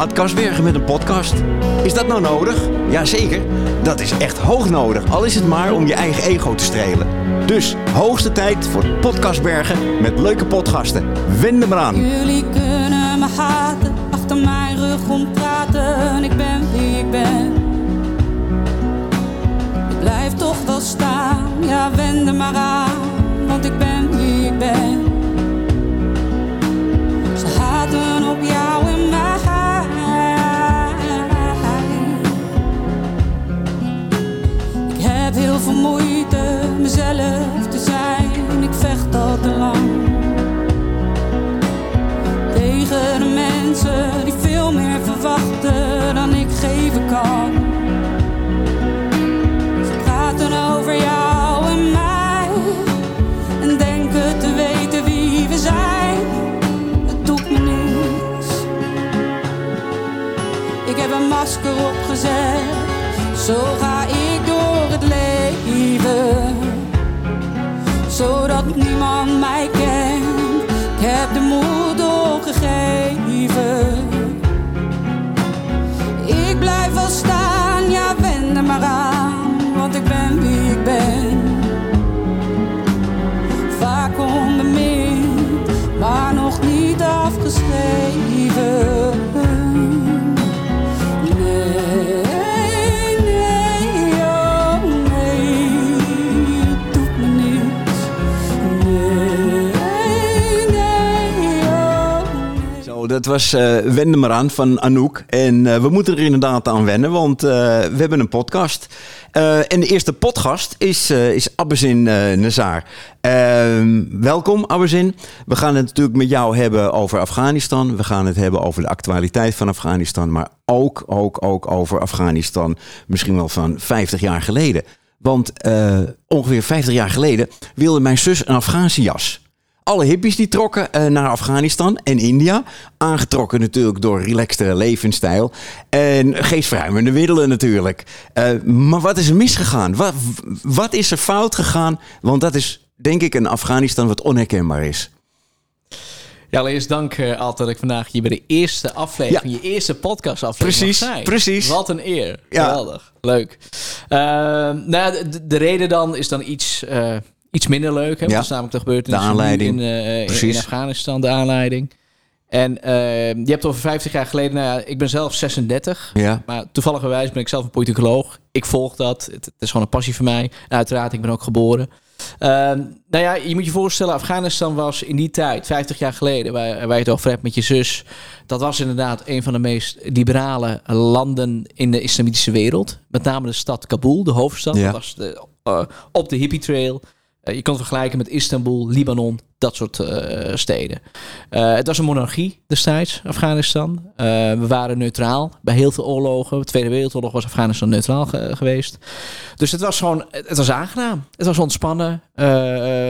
Ad Kasbergen met een podcast. Is dat nou nodig? Jazeker, dat is echt hoog nodig. Al is het maar om je eigen ego te strelen. Dus hoogste tijd voor Podcastbergen met leuke podgasten. Wend hem eraan. Jullie kunnen me haten, achter mijn rug om praten. Ik ben wie ik ben. Blijf toch wel staan, ja wend er maar aan. Want ik ben wie ik ben. Ze haten op jou en moeite mezelf te zijn. Ik vecht al te lang tegen de mensen die veel meer verwachten dan ik geven kan. Ze praten over jou en mij en denken te weten wie we zijn. Het doet me niets. Ik heb een masker opgezet, zo ga zodat niemand mij kent. Ik heb de moed opgegeven. Dat was eh Wend hem eraan van Anouk. En eh, we moeten er inderdaad aan wennen, want eh, we hebben een podcast. En de eerste podcast is, is Abbezin Nazar. Ehm, welkom Abbezin. We gaan het natuurlijk met jou hebben over Afghanistan. We gaan het hebben over de actualiteit van Afghanistan. Maar ook, ook, ook over Afghanistan misschien wel van 50 jaar geleden. Want ongeveer 50 jaar geleden wilde mijn zus een Afghaanse jas. Alle hippies die trokken eh, naar Afghanistan en India. Aangetrokken natuurlijk door relaxtere levensstijl. En geestverruimende middelen natuurlijk. Eh, maar wat is er misgegaan? Wat, wat is er fout gegaan? Want dat is denk ik een Afghanistan wat onherkenbaar is. Ja, allereerst dank uh, Alt dat ik vandaag hier bij de eerste aflevering, je eerste podcast aflevering Precies, zijn. precies. Wat een eer. Ja. Geweldig. Leuk. Uh, nou, de, de reden dan is dan iets, uh, iets minder leuk. Hè? Ja. Dat is namelijk de gebeurtenis De aanleiding. in, uh, in, Afghanistan, de aanleiding. En uh, je hebt over 50 jaar geleden, nou ja, ik ben zelf 36. Ja. Maar toevallig ben ik zelf een politicoloog. Ik volg dat. Het, het, is gewoon een passie voor mij. En uiteraard, ik ben ook geboren. Uh, nou ja, je moet je voorstellen, Afghanistan was in die tijd, 50 jaar geleden, waar, waar je het over hebt met je zus. Dat was inderdaad een van de meest liberale landen in de islamitische wereld. Met name de stad Kabul, de hoofdstad. Ja. Dat was de, uh, op de hippie trail. Uh, je kan het vergelijken met Istanbul, Libanon, dat soort uh, steden. Uh, het was een monarchie destijds, Afghanistan. Uh, we waren neutraal bij heel veel oorlogen. De Tweede Wereldoorlog was Afghanistan neutraal ge geweest. Dus het was gewoon, het was aangenaam. Het was ontspannen.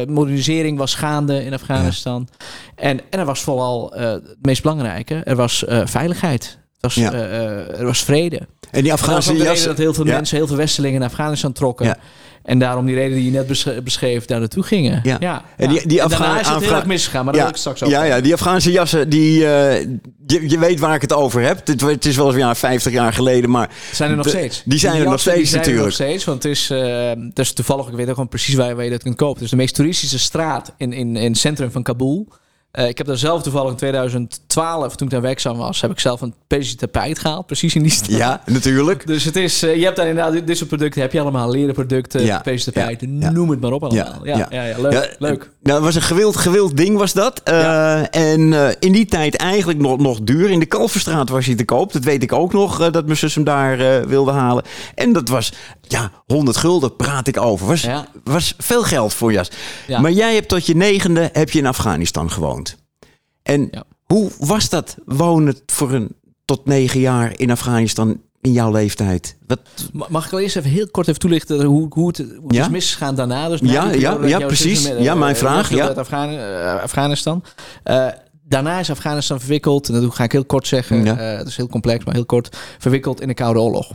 Modernisering was gaande in Afghanistan. Ja. En, en er was vooral het meest belangrijke, er was veiligheid. Het was, ja. er was vrede. En die Afghaanse en dat was jas... heel veel ja. mensen, heel veel Westelingen naar Afghanistan trokken. En daarom die reden die je net besch beschreef, daar naartoe gingen. Ja. ja. En, die, die en Afgha daarna is het heel erg misgegaan, maar ja. daar wil ik straks over. Ja, ja, die Afghaanse jassen, die, uh, je, je weet waar ik het over heb. Het, het is wel ja, 50 jaar geleden, maar... Zijn er nog de, steeds. Die zijn die er nog steeds die zijn natuurlijk. Er nog steeds, want het is, uh, het is toevallig, ik weet ook gewoon precies waar, waar je dat kunt kopen. Dus de meest toeristische straat in, in, in het centrum van Kabul. Uh, ik heb daar zelf toevallig in 2012, toen ik daar werkzaam was, heb ik zelf een Persische tapijt gehaald. Precies in die straat. Ja, natuurlijk. Dus het is, uh, je hebt daar inderdaad, dit soort producten heb je allemaal. Leren producten, ja, Persische tapijt, ja, noem het maar op allemaal. Ja, ja, ja, leuk. leuk. Nou, dat was een gewild, gewild ding was dat. Uh, en in die tijd eigenlijk nog, nog duur. In de Kalverstraat was hij te koop. Dat weet ik ook nog, dat mijn zus hem daar wilde halen. En dat was, ja, 100 gulden praat ik over. Was, was veel geld voor jas. Maar jij hebt tot je negende heb je in Afghanistan gewoond. En ja. hoe was dat wonen voor een tot negen jaar in Afghanistan in jouw leeftijd? Wat... Mag ik al eerst even heel kort even toelichten hoe, hoe het, hoe het ja? is misgegaan daarna? Dus ja, ja, ja precies. Met, ja, mijn vraag. Ja. Uit Afghan uh, Afghanistan. Uh, daarna is Afghanistan verwikkeld, en dat ga ik heel kort zeggen, ja. uh, het is heel complex, maar heel kort, verwikkeld in de Koude Oorlog.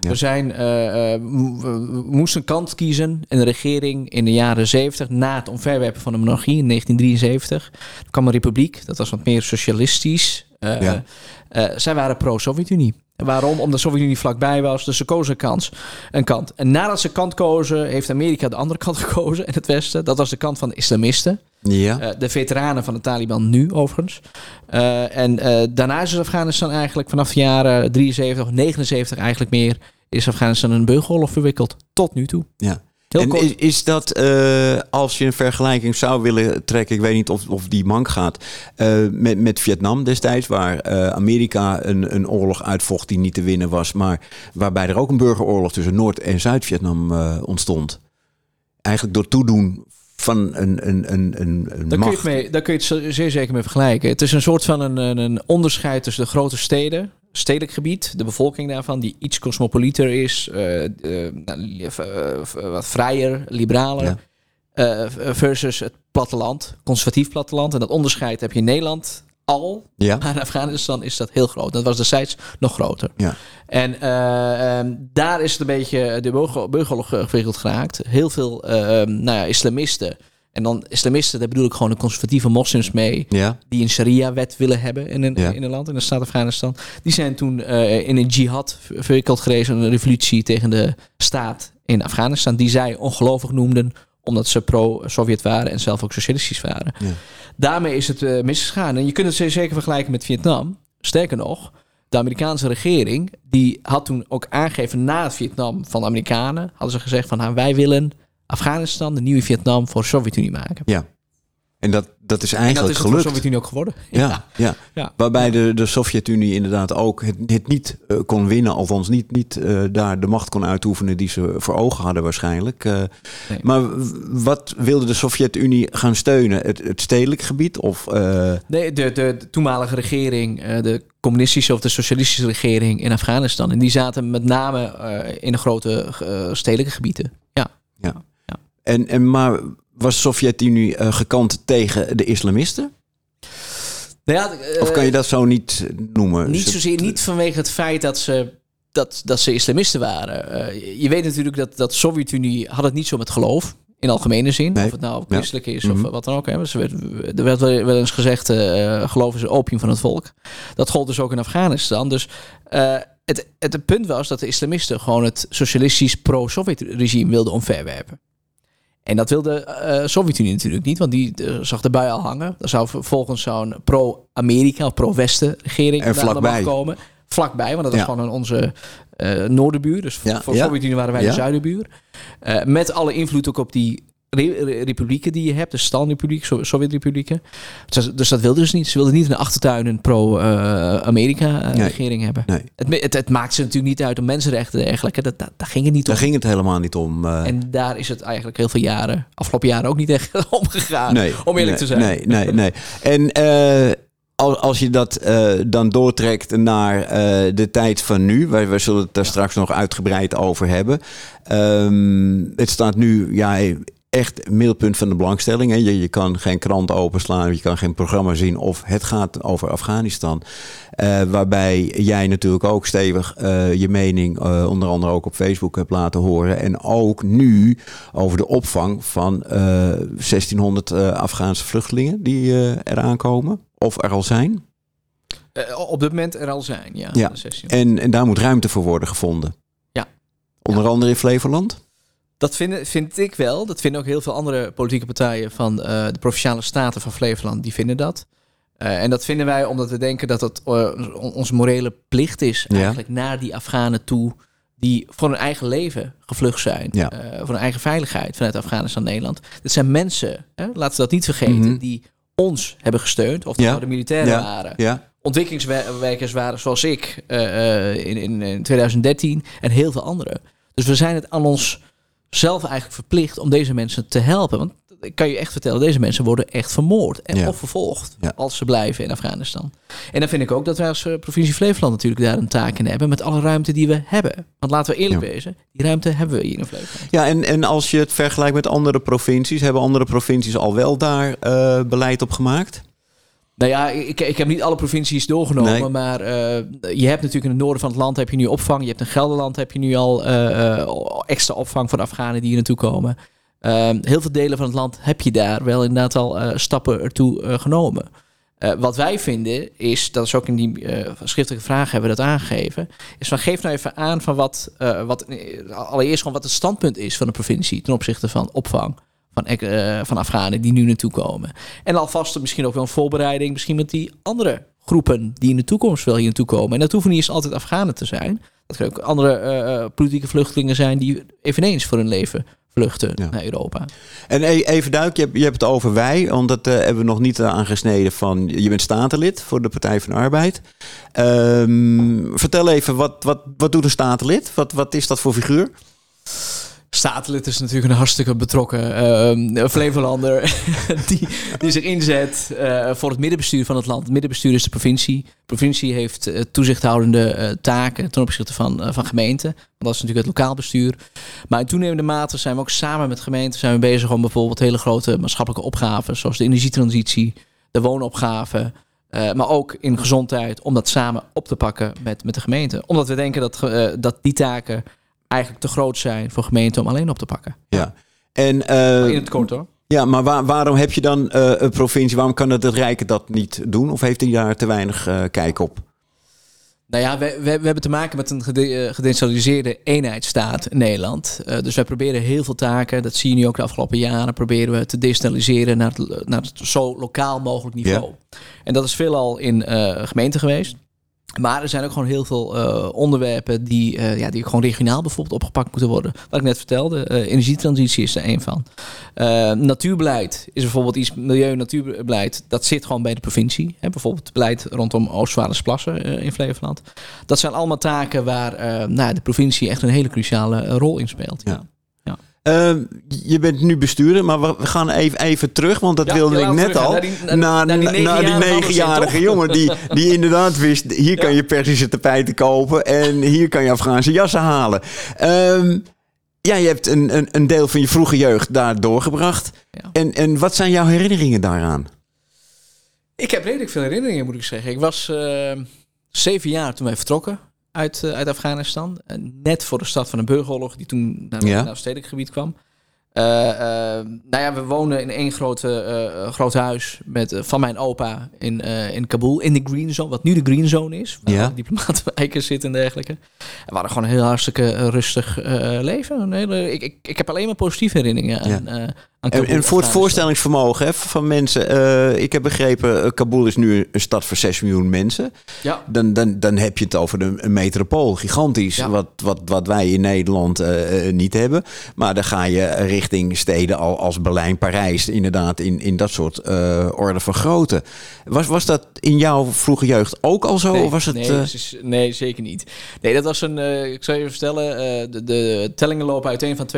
Ja. We, zijn, uh, we moesten een kant kiezen in de regering in de jaren 70 na het omverwerpen van de monarchie in 1973. Er kwam een republiek, dat was wat meer socialistisch. Eh, Ja. eh, zij waren pro-Sovjet-Unie. Waarom? Omdat de Sovjet-Unie vlakbij was. Dus ze kozen een, kans, een kant. En nadat ze kant kozen, heeft Amerika de andere kant gekozen in het Westen. Dat was de kant van de islamisten. Ja. Eh, de veteranen van de Taliban nu, overigens. Eh, en eh, daarna is Afghanistan eigenlijk vanaf de jaren 73, 79 eigenlijk meer... is Afghanistan een burgeroorlog verwikkeld. Tot nu toe. ja. Heel en kort. is, is dat, eh, als je een vergelijking zou willen trekken, ik weet niet of, of die mank gaat, eh, met, met Vietnam destijds, waar eh, Amerika een, een oorlog uitvocht die niet te winnen was, maar waarbij er ook een burgeroorlog tussen Noord- en Zuid-Vietnam ontstond. Eigenlijk door toedoen van een, een, een, een, een Daar kun, je het mee, daar kun je het zeer zeker mee vergelijken. Het is een soort van een, een, een onderscheid tussen de grote steden, stedelijk gebied, de bevolking daarvan, die iets cosmopolieter is, eh, eh, nou, eh, wat vrijer, liberaler, Ja. versus het platteland, conservatief platteland. En dat onderscheid heb je in Nederland al, Ja, maar in Afghanistan is dat heel groot. Dat was destijds nog groter. ja. En eh, ehm, daar is het een beetje de burgeroorlog gewikkeld geraakt. Heel veel eh, nou ja, islamisten. En dan islamisten, daar bedoel ik gewoon de conservatieve moslims mee. ja. Die een sharia-wet willen hebben in een, Ja. in een land, in de staat Afghanistan. Die zijn toen eh, in een jihad ver- verwikkeld geweest. Een revolutie tegen de staat in Afghanistan. Die zij ongelovig noemden omdat ze pro-Sovjet waren en zelf ook socialistisch waren. Ja. Daarmee is het eh, misgegaan. En je kunt het zeker vergelijken met Vietnam. Sterker nog, de Amerikaanse regering die had toen ook aangegeven na het Vietnam van de Amerikanen, hadden ze gezegd van nou, wij willen Afghanistan, de nieuwe Vietnam, voor de Sovjet-Unie maken. ja. En dat, dat is En dat eigenlijk is het voor de gelukt. Sovjet-Unie ook geworden. Ja, ja. Ja. Waarbij de, de Sovjet-Unie inderdaad ook het, het niet eh, kon winnen. Althans, niet, niet eh, daar de macht kon uitoefenen die ze voor ogen hadden waarschijnlijk. Eh, Nee. Maar wat wilde de Sovjet-Unie gaan steunen? Het, het stedelijk gebied? Of, Nee, de, de, de toenmalige regering, de communistische of de socialistische regering in Afghanistan. En die zaten met name in de grote stedelijke gebieden. Ja. En, en, maar was de Sovjet-Unie eh, gekant tegen de islamisten? Nou ja, eh, Of kan je dat zo niet noemen? Niet Ze- zozeer niet vanwege het feit dat ze, dat, dat ze islamisten waren. Eh, je weet natuurlijk dat, dat de Sovjet-Unie had het niet zo met geloof. In algemene zin. Nee. Of het nou Ja. christelijk is Mhm. of wat dan ook. Hè. Dus er werd, er werd wel eens gezegd, geloof is opium van het volk. Dat gold dus ook in Afghanistan. Dus het, het, het punt was dat de islamisten gewoon het socialistisch pro-Sovjet-regime wilden omverwerpen. En dat wilde eh Sovjet-Unie natuurlijk niet, want die eh, zag de bui al hangen. Er zou vervolgens zo'n pro-Amerika of pro-Westen regering de macht vlakbij. komen. Vlakbij, want dat was Ja. gewoon onze eh noorderbuur. Dus voor, Ja, voor ja. Sovjet-Unie waren wij de zuiderbuur. Eh, met alle invloed ook op die re- re- republieken die je hebt. De Stalin-republiek, So- Sovjet-republieken. Dus, dus dat wilden ze niet. Ze wilden niet in de achtertuin een pro-Amerika Nee. regering hebben. Nee, Het, het, het maakt ze natuurlijk niet uit om mensenrechten en dergelijke. Dat, dat, daar ging het niet om. daar ging het helemaal niet om. eh, En daar is het eigenlijk heel veel jaren, afgelopen jaren ook niet echt om gegaan. nee, om eerlijk te zijn. Nee, nee, nee. En eh, als, je dat eh, dan doortrekt naar eh, de tijd van nu, wij, wij zullen het daar straks nog uitgebreid over hebben. Ehm, het staat nu ja, echt middelpunt van de belangstelling. Hè. Je, je kan geen krant openslaan, je kan geen programma zien of het gaat over Afghanistan. Eh, waarbij jij natuurlijk ook stevig eh, je mening, eh, onder andere ook op Facebook, hebt laten horen. En ook nu over de opvang van eh 1600 eh, Afghaanse vluchtelingen die eraan komen. Of er al zijn. Op dit moment er al zijn, ja. Ja. de 16. En, en daar moet ruimte voor worden gevonden. Ja. Onder andere in Flevoland. Dat vind, vind ik wel. Dat vinden ook heel veel andere politieke partijen van eh, de Provinciale Staten van Flevoland. Die vinden dat. Eh, en dat vinden wij omdat we denken dat het eh, on- onze morele plicht is... Ja. eigenlijk naar die Afghanen toe... die voor hun eigen leven gevlucht zijn. Ja. voor hun eigen veiligheid vanuit Afghanistan Nederland. Dit zijn mensen, hè, laten we dat niet vergeten... Mhm. die ons hebben gesteund. Of Ja. nou de militairen waren. Ja, ontwikkelingswerkers waren zoals ik in, in 2013 en heel veel anderen. Dus we zijn het aan ons zelf eigenlijk verplicht om deze mensen te helpen. Want ik kan je echt vertellen, deze mensen worden echt vermoord en Ja. of vervolgd Ja. als ze blijven in Afghanistan. En dan vind ik ook dat wij als eh, provincie Flevoland natuurlijk daar een taak in hebben met alle ruimte die we hebben. Want laten we eerlijk Ja. wezen, die ruimte hebben we hier in Flevoland. ja en, en als je het vergelijkt met andere provincies, hebben andere provincies al wel daar eh, beleid op gemaakt? Nou ja, ik, ik heb niet alle provincies doorgenomen, Nee. maar eh, je hebt natuurlijk in het noorden van het land heb je nu opvang. Je hebt in Gelderland heb je nu al eh, eh, extra opvang de Afghanen die hier naartoe komen. Ehm, heel veel delen van het land heb je daar wel inderdaad al stappen ertoe genomen. Wat wij vinden is, dat is ook in die schriftelijke vraag hebben we dat aangegeven, is van geef nou even aan van wat, wat allereerst gewoon wat het standpunt is van de provincie ten opzichte van opvang van, eh, van Afghanen die nu naartoe komen. En alvast misschien ook wel een voorbereiding, misschien met die andere groepen die in de toekomst wel hier naartoe komen. En dat hoeven niet eens altijd Afghanen te zijn. Dat kunnen ook andere eh, eh, politieke vluchtelingen zijn die eveneens voor hun leven vluchten Ja. naar Europa. En e- even duik, je hebt, je hebt het over wij, want dat hebben we nog niet aangesneden van, je bent statenlid voor de Partij van de Arbeid. Ehm, vertel even, wat, wat, wat doet een statenlid? Wat, wat is dat voor figuur? Statenlid is natuurlijk een hartstikke betrokken eh, Flevolander die, die zich inzet eh, voor het middenbestuur van het land. Het middenbestuur is de provincie. De provincie heeft eh, toezichthoudende eh, taken ten opzichte van, van gemeenten. Want dat is natuurlijk het lokaal bestuur. Maar in toenemende mate zijn we ook samen met gemeenten zijn we bezig om bijvoorbeeld hele grote maatschappelijke opgaven, zoals de energietransitie, de woonopgave. eh, maar ook in gezondheid, om dat samen op te pakken met, met de gemeente. Omdat we denken dat, dat die taken eigenlijk te groot zijn voor gemeenten om alleen op te pakken. Ja. En, eh, In het kort hoor. ja, maar waar- waarom heb je dan eh, een provincie, waarom kan het, het Rijk dat niet doen? Of heeft hij daar te weinig eh, kijk op? Nou ja, we, we, we hebben te maken met een gede- gedecentraliseerde eenheidsstaat in Nederland. Eh, dus wij proberen heel veel taken, dat zie je nu ook de afgelopen jaren, proberen we te decentraliseren naar het, naar het zo lokaal mogelijk niveau. En dat is veelal in eh gemeenten geweest. Maar er zijn ook gewoon heel veel eh, onderwerpen die, eh, ja, die gewoon regionaal bijvoorbeeld opgepakt moeten worden. Wat ik net vertelde, eh, energietransitie is er één van. Natuurbeleid is bijvoorbeeld iets, milieu- en natuurbeleid, dat zit gewoon bij de provincie. Hè, bijvoorbeeld beleid rondom Oostvaardersplassen in Flevoland. Dat zijn allemaal taken waar nou, de provincie echt een hele cruciale rol in speelt. Ja. Ehm, je bent nu bestuurder, maar we gaan even, even terug, want dat Ja, wilde ik net al. naar die- naar- naar die naar die negenjarige jongen die, die inderdaad wist, hier kan je Persische tapijten kopen en hier kan je Afghaanse jassen halen. Ehm, ja, je hebt een, een, een deel van je vroege jeugd daar doorgebracht. Ja. En, en wat zijn jouw herinneringen daaraan? Ik heb redelijk veel herinneringen, moet ik zeggen. Ik was eh, zeven jaar toen wij vertrokken uit, eh, uit Afghanistan. En net voor de start van de burgeroorlog, die toen naar, Ja. naar het stedelijk gebied kwam. Eh, eh, nou ja, we woonden in één grote, eh, groot huis met, eh, van mijn opa in, eh, in Kabul, in de Green Zone, wat nu de Green Zone is. Waar Ja. alle diplomatenwijken zitten en dergelijke. En we hadden gewoon een heel hartstikke eh, rustig eh, leven. Een hele, ik, ik, ik heb alleen maar positieve herinneringen aan, Ja. En, voor het voorstellingsvermogen hè, van mensen. eh, ik heb begrepen, eh, Kabul is nu een stad voor 6 miljoen mensen. Ja. Dan, dan, dan heb je het over een, een metropool, gigantisch. Ja. Wat, wat, wat wij in Nederland eh, niet hebben. Maar dan ga je richting steden al, als Berlijn, Parijs. Inderdaad, in, in dat soort orde van grootte. Was, was dat in jouw vroege jeugd ook al zo? Nee, of was het, nee, is- nee, zeker niet. Nee, dat was een. ik zal je even vertellen. de, de tellingen lopen uiteen van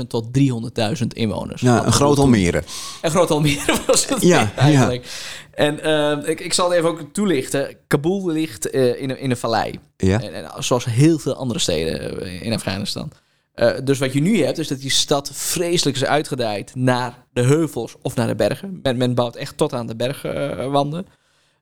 250.000 tot 300.000 inwoners. Ja, een groot Almere. Een groot Almere was het Ja, eigenlijk. En eh, ik, ik zal het even ook toelichten. Kabul ligt eh, in, een, in een vallei. Ja. En, en zoals heel veel andere steden eh, in Afghanistan. Eh, dus wat je nu hebt, is dat die stad vreselijk is uitgedijd naar de heuvels of naar de bergen. Men, men bouwt echt tot aan de bergwanden.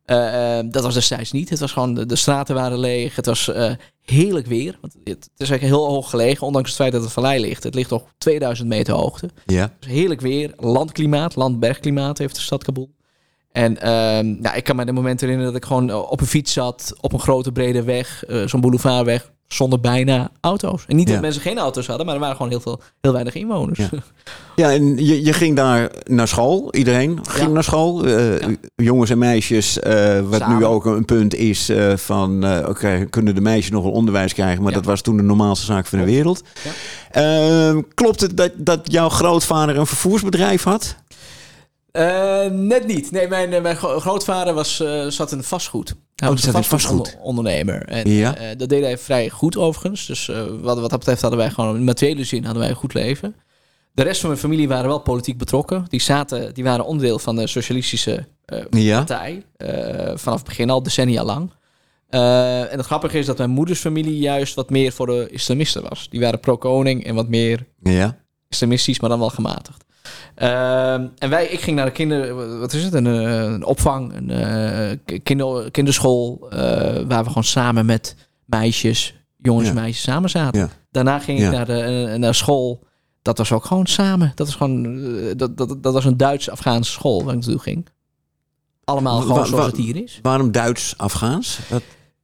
Eh, eh, dat was destijds niet. Het was gewoon, de, de straten waren leeg. Het was eh, heerlijk weer. Want het, het is eigenlijk heel hoog gelegen, ondanks het feit dat het vallei ligt. Het ligt nog 2000 meter hoogte. Ja. Dus heerlijk weer, landklimaat, land-bergklimaat heeft de stad Kabul. En ja, ik kan me de momenten herinneren dat ik gewoon op een fiets zat, op een grote brede weg, zo'n boulevardweg, zonder bijna auto's. En niet Ja. dat mensen geen auto's hadden, maar er waren gewoon heel, veel, heel weinig inwoners. Ja. Ja, en je, je ging daar naar school. Iedereen ging Ja. naar school. Eh. Jongens en meisjes. eh, wat Samen. nu ook een punt is eh, van... Oké, kunnen de meisjes nog wel onderwijs krijgen? Maar dat was toen de normaalste zaak van de wereld. Ja. Ehm, klopt het dat, dat jouw grootvader een vervoersbedrijf had? Eh, net niet. Nee, mijn, eh, mijn gro- grootvader was, eh, zat in vastgoed. Hij Oh, was die een zat in vastgoed. vastgoedondernemer. En Ja. dat deed hij vrij goed overigens. Dus wat, wat dat betreft hadden wij gewoon in materiële zin hadden wij een goed leven. De rest van mijn familie waren wel politiek betrokken. Die, zaten, die waren onderdeel van de socialistische Ja. partij. vanaf het begin al, decennia lang. En het grappige is dat mijn moeders familie juist wat meer voor de islamisten was. Die waren pro-koning en wat meer Ja. Islamistisch, maar dan wel gematigd. Ehm, en wij, ik ging naar de kinder, wat is het, een, eh, een opvang, een eh, kinder, kinderschool, eh, waar we gewoon samen met meisjes, jongens Ja. meisjes samen zaten. Ja. Daarna ging ik naar, de, naar school. Dat was ook gewoon samen. Dat was gewoon, dat, dat, dat was een Duits-Afghaanse school waar ik naartoe ging. allemaal Wa- gewoon wa- zoals het hier is. Waarom Duits-Afghaans?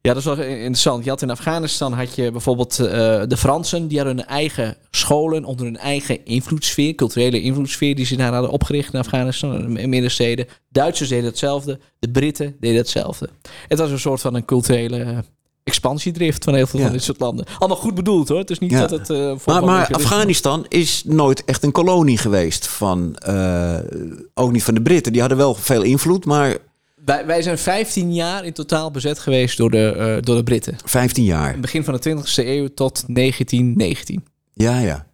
Ja, dat is wel interessant. Je had in Afghanistan had je bijvoorbeeld eh, de Fransen. Die hadden hun eigen scholen onder hun eigen invloedssfeer. Culturele invloedssfeer die ze daar hadden opgericht in Afghanistan. In middensteden. Duitsers deden hetzelfde. De Britten deden hetzelfde. Het was een soort van een culturele expansiedrift van heel veel Ja. van dit soort landen. Allemaal goed bedoeld hoor. Het is niet Ja. dat het... eh, Maar, maar Afghanistan is nooit echt een kolonie geweest van, eh, ook niet van de Britten. Die hadden wel veel invloed, maar Wij, wij zijn 15 jaar in totaal bezet geweest door de, eh, door de Britten. 15 jaar. Begin van de 20e eeuw tot 1919. Ja, ja.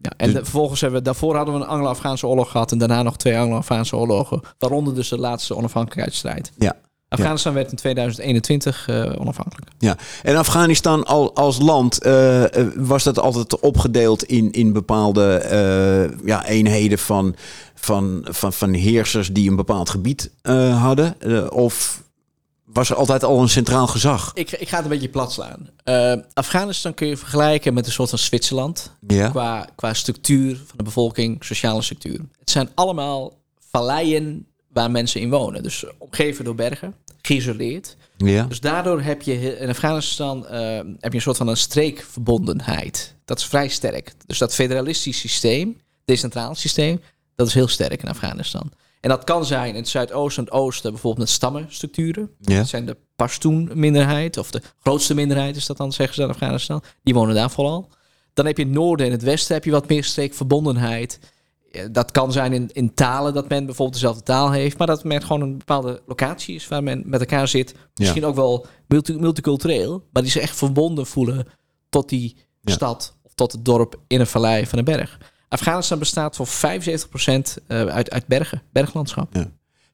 Ja, en Dus- de- vervolgens hebben we, daarvoor hadden we een Anglo-Afghaanse oorlog gehad en daarna nog twee Anglo-Afghaanse oorlogen, waaronder dus de laatste onafhankelijkheidsstrijd. Ja. Afghanistan werd in 2021 eh, onafhankelijk. Ja, en Afghanistan al, als land eh, eh, was dat altijd opgedeeld in, in bepaalde ja, eenheden van, van, van, van heersers die een bepaald gebied hadden? Of was er altijd al een centraal gezag? Ik, ik ga het een beetje plat slaan. Afghanistan kun je vergelijken met een soort van Zwitserland Ja, qua, qua structuur van de bevolking, sociale structuur. Het zijn allemaal valleien waar mensen in wonen. Dus omgeven door bergen, geïsoleerd. ja, Dus daardoor heb je in Afghanistan eh, heb je een soort van een streekverbondenheid. Dat is vrij sterk. Dus dat federalistisch systeem, decentraal systeem, dat is heel sterk in Afghanistan. En dat kan zijn in het zuidoosten en het oosten bijvoorbeeld met stammenstructuren. ja. Dat zijn de Pashtun-minderheid, of de grootste minderheid is dat dan, zeggen ze in Afghanistan. Die wonen daar vooral. Dan heb je in het noorden en het westen heb je wat meer streekverbondenheid. Dat kan zijn in, in talen, dat men bijvoorbeeld dezelfde taal heeft, maar dat men gewoon een bepaalde locatie is waar men met elkaar zit. Misschien ook wel multi- multicultureel, maar die zich echt verbonden voelen tot die Ja. stad of tot het dorp in een vallei van een berg. Afghanistan bestaat voor 75% eh, uit, uit bergen, berglandschap.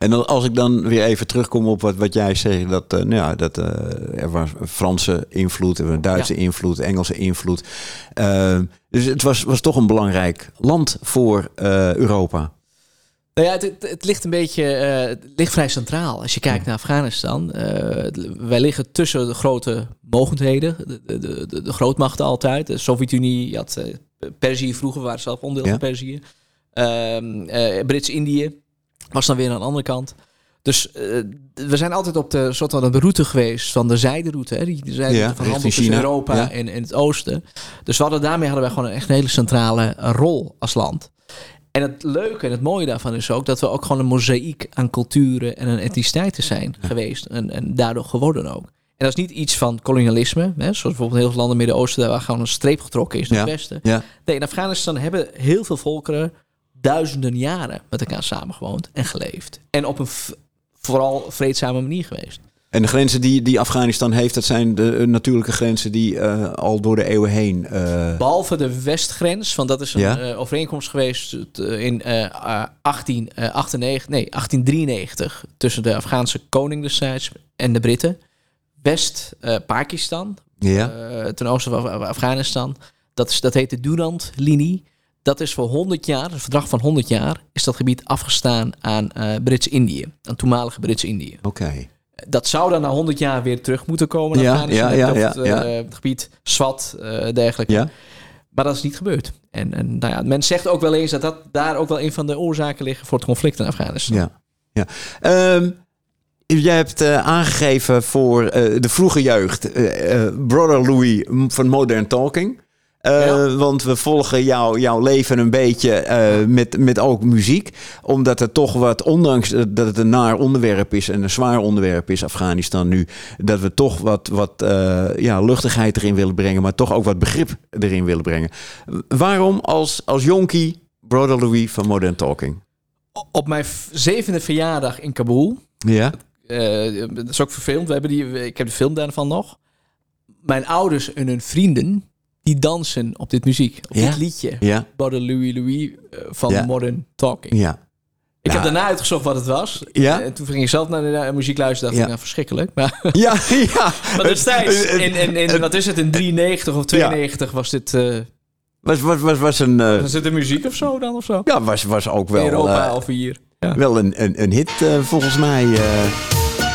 En dan, als ik dan weer even terugkom op wat, wat jij zegt, dat, eh, nou ja, dat eh, er was Franse invloed, er was Duitse invloed, Engelse invloed. Eh, dus het was, was toch een belangrijk land voor Europa. Nou ja, het, het, het ligt een beetje, het ligt vrij centraal. Als je kijkt naar Afghanistan, wij liggen tussen de grote mogendheden, de, de, de, de grootmachten altijd. De Sovjet-Unie, je had Perzië vroeger, waren zelf onderdeel Ja. van Perzië. Ehm, eh, Brits-Indië was dan weer aan de andere kant. Dus eh, we zijn altijd op de soort van de route geweest van de zijderoute. Hè? Die de zijderoute Ja, van handel tussen China. Europa Ja. en, en het oosten. Dus we hadden, daarmee hadden wij gewoon een echt een hele centrale rol als land. En het leuke en het mooie daarvan is ook dat we ook gewoon een mozaïek aan culturen en aan etniciteiten zijn geweest. En, en daardoor geworden ook. En dat is niet iets van kolonialisme, hè, zoals bijvoorbeeld heel veel landen in het Midden-Oosten, daar waar gewoon een streep getrokken is naar het westen. Nee, in Afghanistan hebben heel veel volkeren duizenden jaren met elkaar samengewoond en geleefd. En op een vooral vreedzame manier geweest. En de grenzen die, die Afghanistan heeft, dat zijn de eh, natuurlijke grenzen die eh, al door de eeuwen heen. eh, Behalve de westgrens, want dat is een Ja. overeenkomst geweest in eh, eh, 1898, nee, 1893 tussen de Afghaanse koning destijds en de Britten. West-Pakistan, ja, ten oosten van Af- Afghanistan. Dat, is, dat heet de Durand-linie. Dat is voor 100 jaar, een verdrag van 100 jaar, is dat gebied afgestaan aan eh Brits-Indië. Aan toenmalige Brits-Indië. oké. Dat zou dan na 100 jaar weer terug moeten komen naar Ja, Afghanistan. ja, ja, het, ja, eh, ja. het gebied Swat, eh dergelijke. Ja, Maar dat is niet gebeurd. En, en nou ja, men zegt ook wel eens dat dat daar ook wel een van de oorzaken liggen voor het conflict in Afghanistan. ja, ja. Ehm, jij hebt eh, aangegeven voor eh, de vroege jeugd, eh, eh, Brother Louis van Modern Talking. Eh, Ja. Want we volgen jou, jouw leven een beetje eh, met, met ook muziek. Omdat het toch wat, ondanks dat het een naar onderwerp is en een zwaar onderwerp is, Afghanistan nu, dat we toch wat, wat eh, ja, luchtigheid erin willen brengen, maar toch ook wat begrip erin willen brengen. Waarom als, als jonkie Brother Louis van Modern Talking? Op mijn zevende verjaardag in Kabul, Ja? dat is ook verfilmd, we hebben die, ik heb de film daarvan nog. Mijn ouders en hun vrienden, die dansen op dit muziek, op Ja? dit liedje. Ja? Louis Louis eh, van. Modern Talking. Ja. Ik heb daarna uitgezocht wat het was. Ja? En toen ging ik zelf naar de naar de muziek luisteren. dacht Ja. ik, nou verschrikkelijk. Maar, Ja, ja. maar destijds, Het- het- in, in, in, wat is het, in 93 of 92 was dit... eh Was, was, was, was een... eh, was dit een muziek of zo dan of zo? ja, was, was ook wel... Europa of hier. Ja. Wel een, een, een hit volgens mij.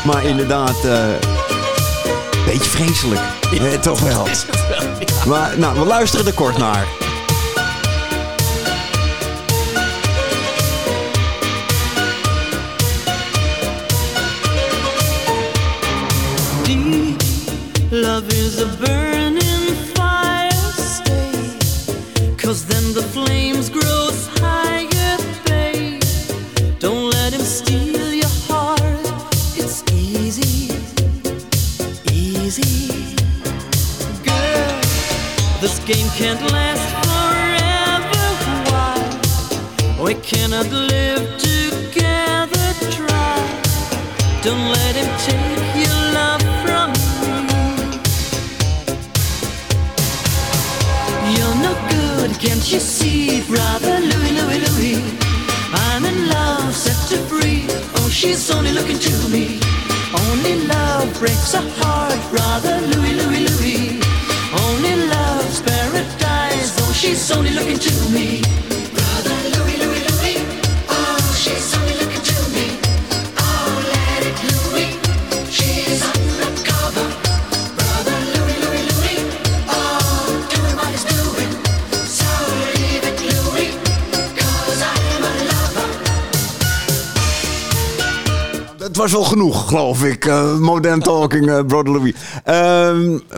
maar inderdaad, beetje vreselijk. Eh, toch wel. Ja. Maar nou, we luisteren er kort naar.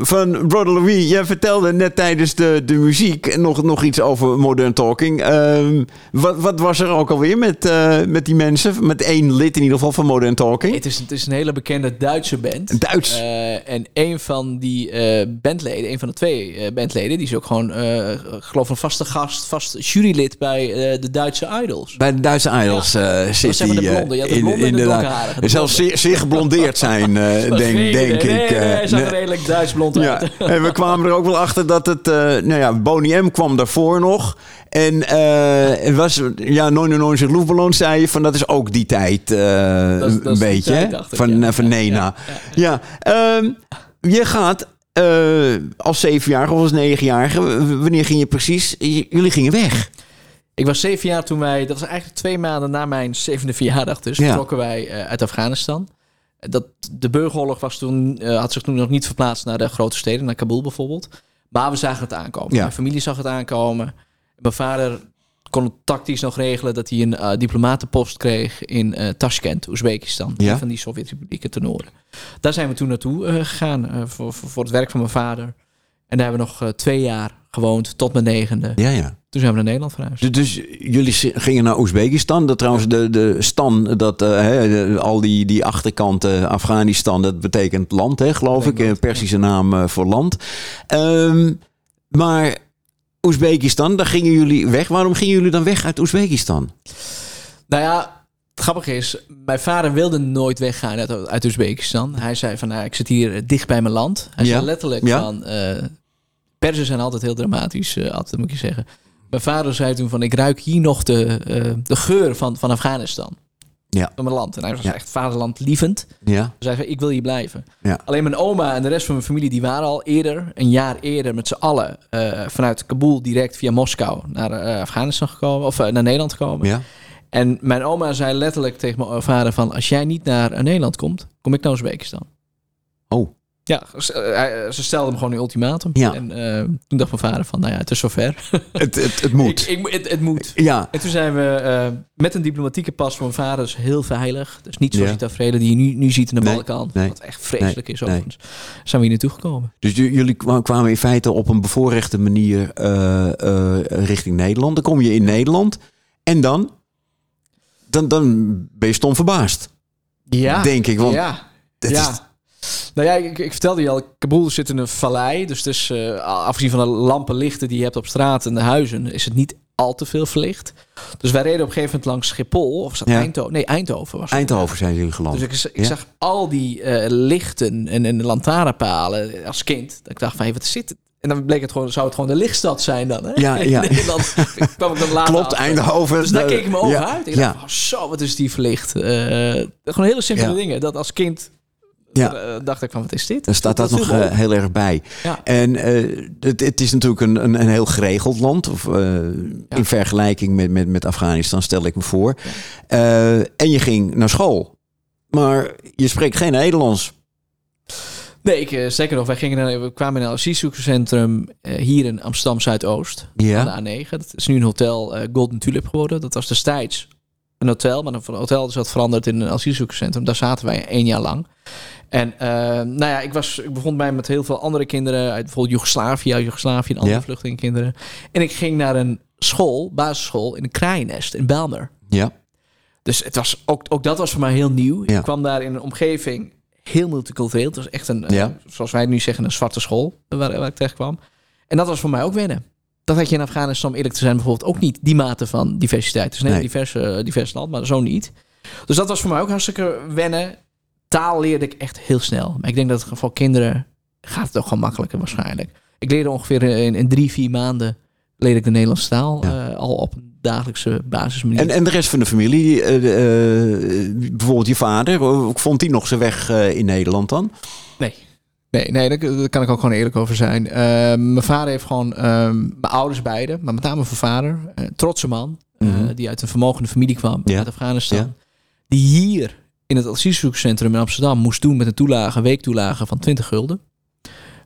Van Brother Louis, jij vertelde net tijdens de, de muziek nog, nog iets over modern talking. Ehm, wat, wat was er ook alweer met, eh, met die mensen? Met één lid in ieder geval van modern talking. Het is, het is een hele bekende Duitse band. Duits. Eh, en een van die eh, bandleden, een van de twee bandleden, die is ook gewoon, geloof een vaste gast, vast jurylid bij de Duitse Idols. Bij de Duitse Idols eh, zit hij, in- de inderdaad. De Zelfs zeer, zeer geblondeerd zijn, denk, denk nee, ik. Nee, hij zag redelijk Duits blond Ja, en we kwamen er ook wel achter dat het, eh, nou ja, Boney M kwam daarvoor nog. En eh, het was, ja, 99 Luftballon zei je, van dat is ook die tijd eh, Dat is- dat een beetje, tijd, ik, van, ja. van Nena. ja, ehm, je gaat als zevenjarige of als negenjarige, wanneer ging je precies? Jullie gingen weg. Ik was zeven jaar toen wij, dat was eigenlijk twee maanden na mijn zevende verjaardag, dus vertrokken wij uit Afghanistan. Dat, de burgeroorlog was toen, eh, had zich toen nog niet verplaatst naar de grote steden, naar Kabul bijvoorbeeld. Maar we zagen het aankomen. Ja. Mijn familie zag het aankomen. Mijn vader kon het tactisch nog regelen dat hij een eh, diplomatenpost kreeg in eh Tashkent, Oezbekistan. Ja. Van die Sovjet-republieken ten noorden. Daar zijn we toen naartoe gegaan voor, voor het werk van mijn vader. En daar hebben we nog eh, twee jaar gewoond, tot mijn negende. Ja, ja. Toen zijn we naar Nederland verhuisd. Dus, dus jullie gingen naar Oezbekistan. Dat trouwens, de, de stan, dat, eh, al die, die achterkant eh, Afghanistan, dat betekent land, hè, geloof ik. Een Persische naam voor land. Ehm, maar Oezbekistan, daar gingen jullie weg. Waarom gingen jullie dan weg uit Oezbekistan? Nou ja, het grappige is, mijn vader wilde nooit weggaan uit, uit Oezbekistan. Hij zei van, nou, ik zit hier dicht bij mijn land. Hij Ja. zei letterlijk Ja. van, Perzen zijn altijd heel dramatisch, eh, altijd moet je zeggen. Mijn vader zei toen van, ik ruik hier nog de, eh, de geur van, van Afghanistan. Ja. Van mijn land. En hij was Ja. echt vaderlandlievend. Ja, Dus hij zei, ik wil hier blijven. Ja. Alleen mijn oma en de rest van mijn familie, die waren al eerder, een jaar eerder, met z'n allen eh, vanuit Kabul direct via Moskou naar Afghanistan gekomen, of naar Nederland gekomen. ja. En mijn oma zei letterlijk tegen mijn vader van... als jij niet naar Nederland komt, kom ik naar Oezbekistan. Oh, Ja, ze, eh, hij- ze stelde hem gewoon een ultimatum. Ja. En eh, toen dacht mijn vader van, nou ja, het is zover. het, het, het moet. ik, het, het moet. ja, En toen zijn we eh, met een diplomatieke pas van mijn vader, dus heel veilig. Dus niet zoals Ja. die tafereelen die je nu, nu ziet in de Nee, Balkan. nee, wat echt vreselijk is overigens. Zijn we hier naartoe gekomen. dus jullie kwa- kwamen in feite op een bevoorrechte manier eh, eh, richting Nederland. Dan kom je in Nederland en dan, dan, dan ben je stom verbaasd. Ja. Denk ik, want ja. ja. is- Nou ja, ik, ik vertelde je al, Kabul zit in een vallei. Dus, dus eh, afgezien van de lampenlichten die je hebt op straat en de huizen, is het niet al te veel verlicht. Dus wij reden op een gegeven moment langs Schiphol. Of Ja. Eindhoven? Nee, Eindhoven was het. Eindhoven zijn jullie geland. Dus ik, ik Ja. zag al die eh, lichten en, en lantaarnpalen als kind. Dat ik dacht van, hey, wat zit het? En dan bleek het gewoon, zou het gewoon de lichtstad zijn dan. Hè? Ja, ja. In Nederland kwam ik dan later Klopt. Eindhoven. Dus daar keek ik me over ja, uit. Ik ja, dacht, oh, zo, wat is die verlicht. Eh, gewoon hele simpele Ja. dingen. Dat als kind Ja. eh, dacht ik van, wat is dit? dan staat dat, nog eh, heel erg bij. Ja. En eh, het, het is natuurlijk een, een, een heel geregeld land. Of, In vergelijking met, met, met Afghanistan, stel ik me voor. En je ging naar school. Maar je spreekt geen Nederlands. Nee, ik, zeker nog. Wij gingen naar, we kwamen in een asielzoekerscentrum hier in Amsterdam Zuidoost. Ja. Aan de A9. Dat is nu een hotel Golden Tulip geworden. Dat was destijds een hotel, maar een hotel is wat veranderd in een asielzoekerscentrum. Daar zaten wij één jaar lang. En eh, nou ja, ik, was, ik bevond mij met heel veel andere kinderen uit bijvoorbeeld Joegoslavië, uit Joegoslavië en andere Ja. vluchtelingenkinderen. En ik ging naar een school, basisschool, in een kraaiennest in Belmer. Ja. Dus het was, ook, ook dat was voor mij heel nieuw. Ja. Ik kwam daar in een omgeving heel multicultureel. Het was echt een, eh, Ja. zoals wij nu zeggen, een zwarte school waar, waar ik terecht kwam. En dat was voor mij ook wennen. Dat had je in Afghanistan, om eerlijk te zijn, bijvoorbeeld ook niet die mate van diversiteit. Het is een heel Nee. divers, eh, divers land, maar zo niet. Dus dat was voor mij ook hartstikke wennen. Taal leerde ik echt heel snel. Maar ik denk dat het voor kinderen gaat het ook gewoon makkelijker waarschijnlijk. Ik leerde ongeveer in, in drie, vier maanden leerde ik de Nederlandse taal Ja. eh, al op een dagelijkse basismanier. En, en de rest van de familie, die, eh, bijvoorbeeld je vader, vond hij nog zijn weg in Nederland dan? Nee. Nee, nee daar, daar kan ik ook gewoon eerlijk over zijn. Eh, mijn vader heeft gewoon, ehm, mijn ouders beide, maar met name mijn vader, een trotse man, eh, Mhm. die uit een vermogende familie kwam, Ja. uit Afghanistan. Ja. Die hier in het asielzoekcentrum in Amsterdam moest doen met een toelage, weektoelage van 20 gulden.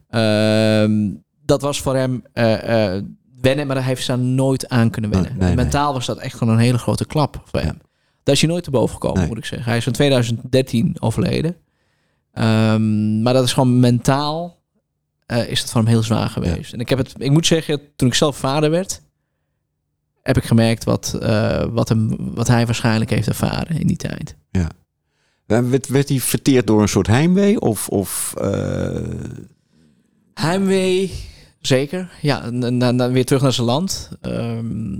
Ehm, dat was voor hem eh, eh, wennen, maar hij heeft daar nooit aan kunnen wennen. Nee, nee, nee. Mentaal was dat echt gewoon een hele grote klap voor hem. Daar is hij nooit te boven gekomen, Nee. moet ik zeggen. Hij is in 2013 overleden. Ehm, maar dat is gewoon mentaal eh, is dat voor hem heel zwaar geweest. En ik heb het, ik moet zeggen, toen ik zelf vader werd, heb ik gemerkt wat, eh, wat, hem, wat hij waarschijnlijk heeft ervaren in die tijd. Eh, Werd, werd hij verteerd door een soort heimwee? Of, of eh, Heimwee, zeker. Ja, dan weer terug naar zijn land. Ehm,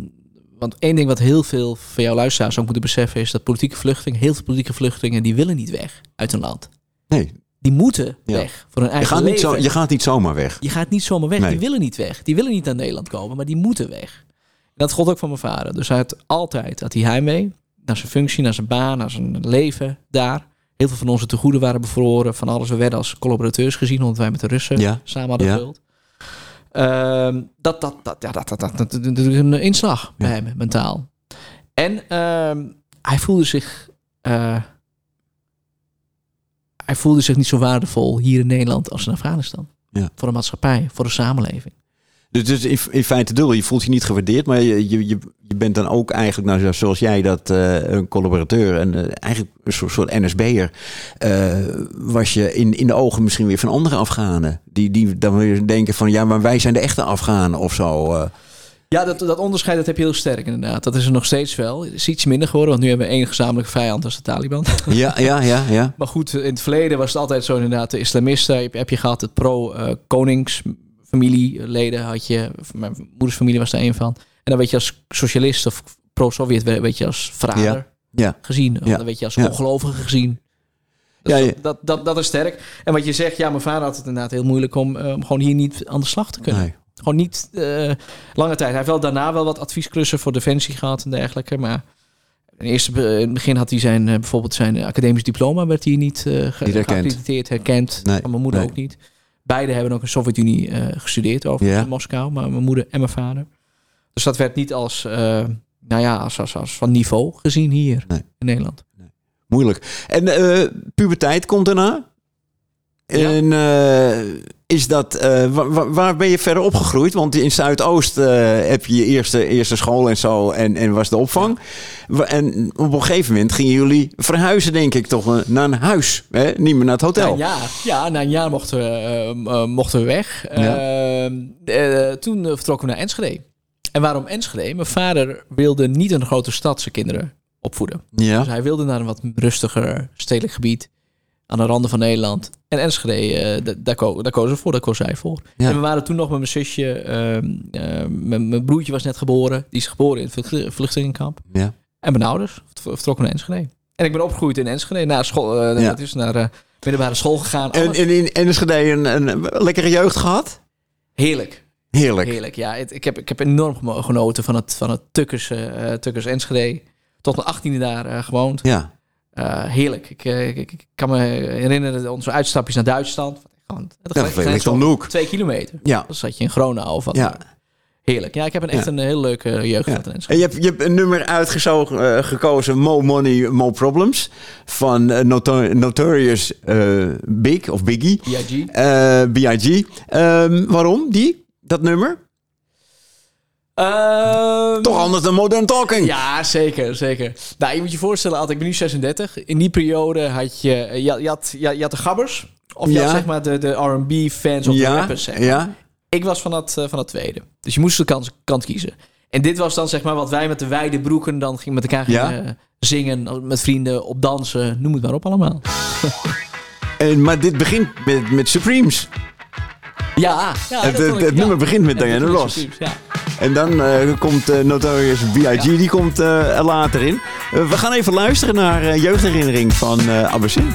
want één ding wat heel veel van jouw luisteraars ook moeten beseffen is dat politieke vluchtelingen, heel veel politieke vluchtelingen, die willen niet weg uit hun land. Nee, Die moeten Ja. weg voor hun je eigen gaat, niet leven. zo, je gaat niet zomaar weg. Je gaat niet zomaar weg. Nee. Die willen niet weg. Die willen niet naar Nederland komen, maar die moeten weg. En dat gold ook van mijn vader. Dus hij had altijd had hij heimwee naar zijn functie, naar zijn baan, naar zijn leven daar. Heel veel van onze tegoeden waren bevroren. Van alles. We werden als collaborateurs gezien, omdat wij met de Russen Ja. samen hadden Ja. gevuld. Ehm, dat, dat, dat, ja, dat, dat, dat, een inslag bij hem, mentaal. En ehm, hij voelde zich... eh, hij voelde zich niet zo waardevol hier in Nederland als in Afghanistan. Ja. Voor de maatschappij, voor de samenleving. Dus, dus in, in feite dubbel, je voelt je niet gewaardeerd, maar je, je, je, bent dan ook eigenlijk, nou, zoals jij dat, eh, een collaborateur en eh, eigenlijk een soort, soort NSB'er, eh, was je in, in de ogen misschien weer van andere Afghanen. Die, die dan weer denken van, ja, maar wij zijn de echte Afghanen of zo. Ja, dat, dat onderscheid dat heb je heel sterk inderdaad. Dat is er nog steeds wel. Het is iets minder geworden, want nu hebben we één gezamenlijke vijand, is de Taliban. ja, ja, ja, ja. Maar goed, in het verleden was het altijd zo inderdaad. De islamisten heb, heb je gehad, het pro-koningsfamilieleden had je. Mijn moeders familie was daar een van. En dan werd je als socialist of pro-Sovjet werd je als verrader Ja. Ja, gezien. Of Ja. dan werd je als ongelovige gezien. Dat, Ja. Dat, dat, dat is sterk. En wat je zegt, ja, mijn vader had het inderdaad heel moeilijk om, eh, om gewoon hier niet aan de slag te kunnen. nee. Gewoon niet eh, lange tijd. Hij heeft wel daarna wel wat adviesklussen voor Defensie gehad en dergelijke. Maar in, eerste, in het begin had hij zijn, eh, bijvoorbeeld zijn academisch diploma werd hij niet, eh ge- erkend. geaccrediteerd, herkend. Nee, Van mijn moeder nee. ook niet. Beide hebben ook in de Sovjet-Unie eh, gestudeerd over in Moskou. Maar mijn moeder en mijn vader. Dus dat werd niet als, eh, nou ja, als, als, als van niveau gezien hier Nee. in Nederland. Moeilijk. En eh, puberteit komt daarna? Ja. En eh, is dat, eh, wa- wa- waar ben je verder opgegroeid? Want in Zuidoost eh, heb je je eerste, eerste school en zo en, en was de opvang. En op een gegeven moment gingen jullie verhuizen, denk ik, toch naar een huis. Hè? Niet meer naar het hotel. jaar, ja, na een jaar mochten we, mochten we weg. Ja. Eh, eh, toen vertrokken we naar Enschede. En waarom Enschede? Mijn vader wilde niet een grote stad zijn kinderen opvoeden. Ja. Dus hij wilde naar een wat rustiger stedelijk gebied. Aan de randen van Nederland. En Enschede, eh, da- daar, ko daar kozen we voor, daar kozen zij voor. Ja. En we waren toen nog met mijn zusje. ehm, ehm, mijn, broertje was net geboren. Die is geboren in het vlucht- vluchtelingenkamp. Ja. En mijn ouders vert- vertrokken naar Enschede. En ik ben opgegroeid in Enschede. Naar school, eh, Ja. dat is naar eh, middelbare school gegaan. En, Alles- en in Enschede een, een lekkere jeugd gehad? Heerlijk. Heerlijk. Heerlijk, ja. Het- ik, heb, ik heb enorm genoten van het, van het Tukkers, Tukkers Enschede. Tot mijn achttiende daar gewoond. Ja. Eh, heerlijk. Ik, eh, ik, ik kan me herinneren dat onze uitstapjes naar Duitsland. Gewoon, het Ja. Twee kilometer. Ja. Dan zat je in Gronau of wat. Ja. ook. Heerlijk. Ja, ik heb een, echt Ja. een heel leuke jeugd Ja. En je hebt, je hebt een nummer uitgezogen, eh, gekozen, Mo Money, Mo Problems. Van eh, Noto- Notorious eh, Big, of Biggie. B.I.G. Eh, B.I.G. Ehm, waarom die? Dat nummer? Ehm, Toch anders dan Modern Talking. Ja, zeker, zeker. Nou, je moet je voorstellen, Ad, ik ben nu 36. In die periode had je, je, had- je, had, je, had- je had de gabbers. Of je Ja. had zeg maar de, de R&B-fans of de rappers. Zeg maar. ja. Ik was van dat, eh, van dat tweede. Dus je moest de kant, kant kiezen. En dit was dan zeg maar wat wij met de wijde broeken dan gingen met elkaar gingen, eh, zingen. Met vrienden, op dansen, noem het maar op allemaal. En, maar dit begint met, met Supremes. Ja, ja Het- het- vond ik- het ja. nummer begint met Diana Ross. Ja. En dan eh, komt eh, Notorious B.I.G. Die komt eh, er later in. We gaan even luisteren naar jeugdherinnering van eh Abbasin.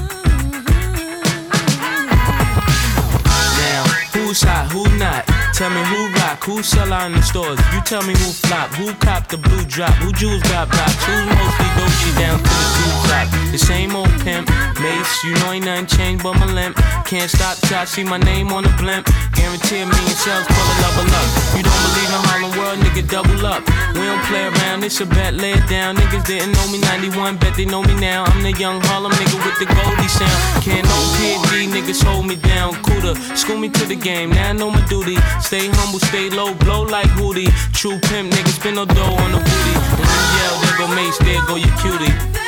Now, who's hot, who not? Tell me who who sell out in the stores. You tell me who flop, who cop the blue drop, who jewels got blocks, who's mostly Dolce down to the two top. The same old pimp, mace, you know ain't nothing changed but my limp. Can't stop till I see my name on the blimp. Guarantee a million sales, pull a level up. You don't believe in Harlem World, nigga, double up. We don't play around, it's a bet, lay it down. Niggas didn't know me 91, bet they know me now. I'm the young Harlem nigga with the Goldie sound. Can't no PD, niggas hold me down. Cooler, school me to the game, now I know my duty. Stay humble, stay low, blow like Hootie. True pimp, niggas spin no dough on the booty. And you yell, there go Mace, there go your cutie.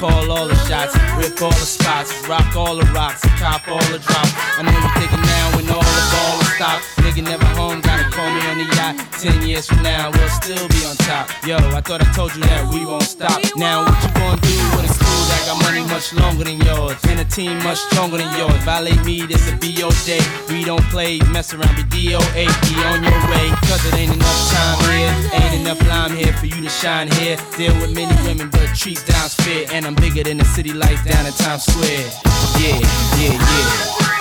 Call all the shots, rip all the spots, rock all the rocks, cop all the drops. I know you're thinking now when all the ball is stopped. Nigga never home, gotta call me on the yacht. Ten years from now, we'll still be on top. Yo, I thought I told you that we won't stop. Now what you gonna do with a crew that got money much longer than yours? And a team much stronger than yours. Violate me, this a BO day. We don't play, mess around, be DOA. Be on your cause it ain't enough time here. Ain't enough lime here for you to shine here. Deal with many women, but treat down's fair. And I'm bigger than the city lights down in Times Square. Yeah, yeah, yeah.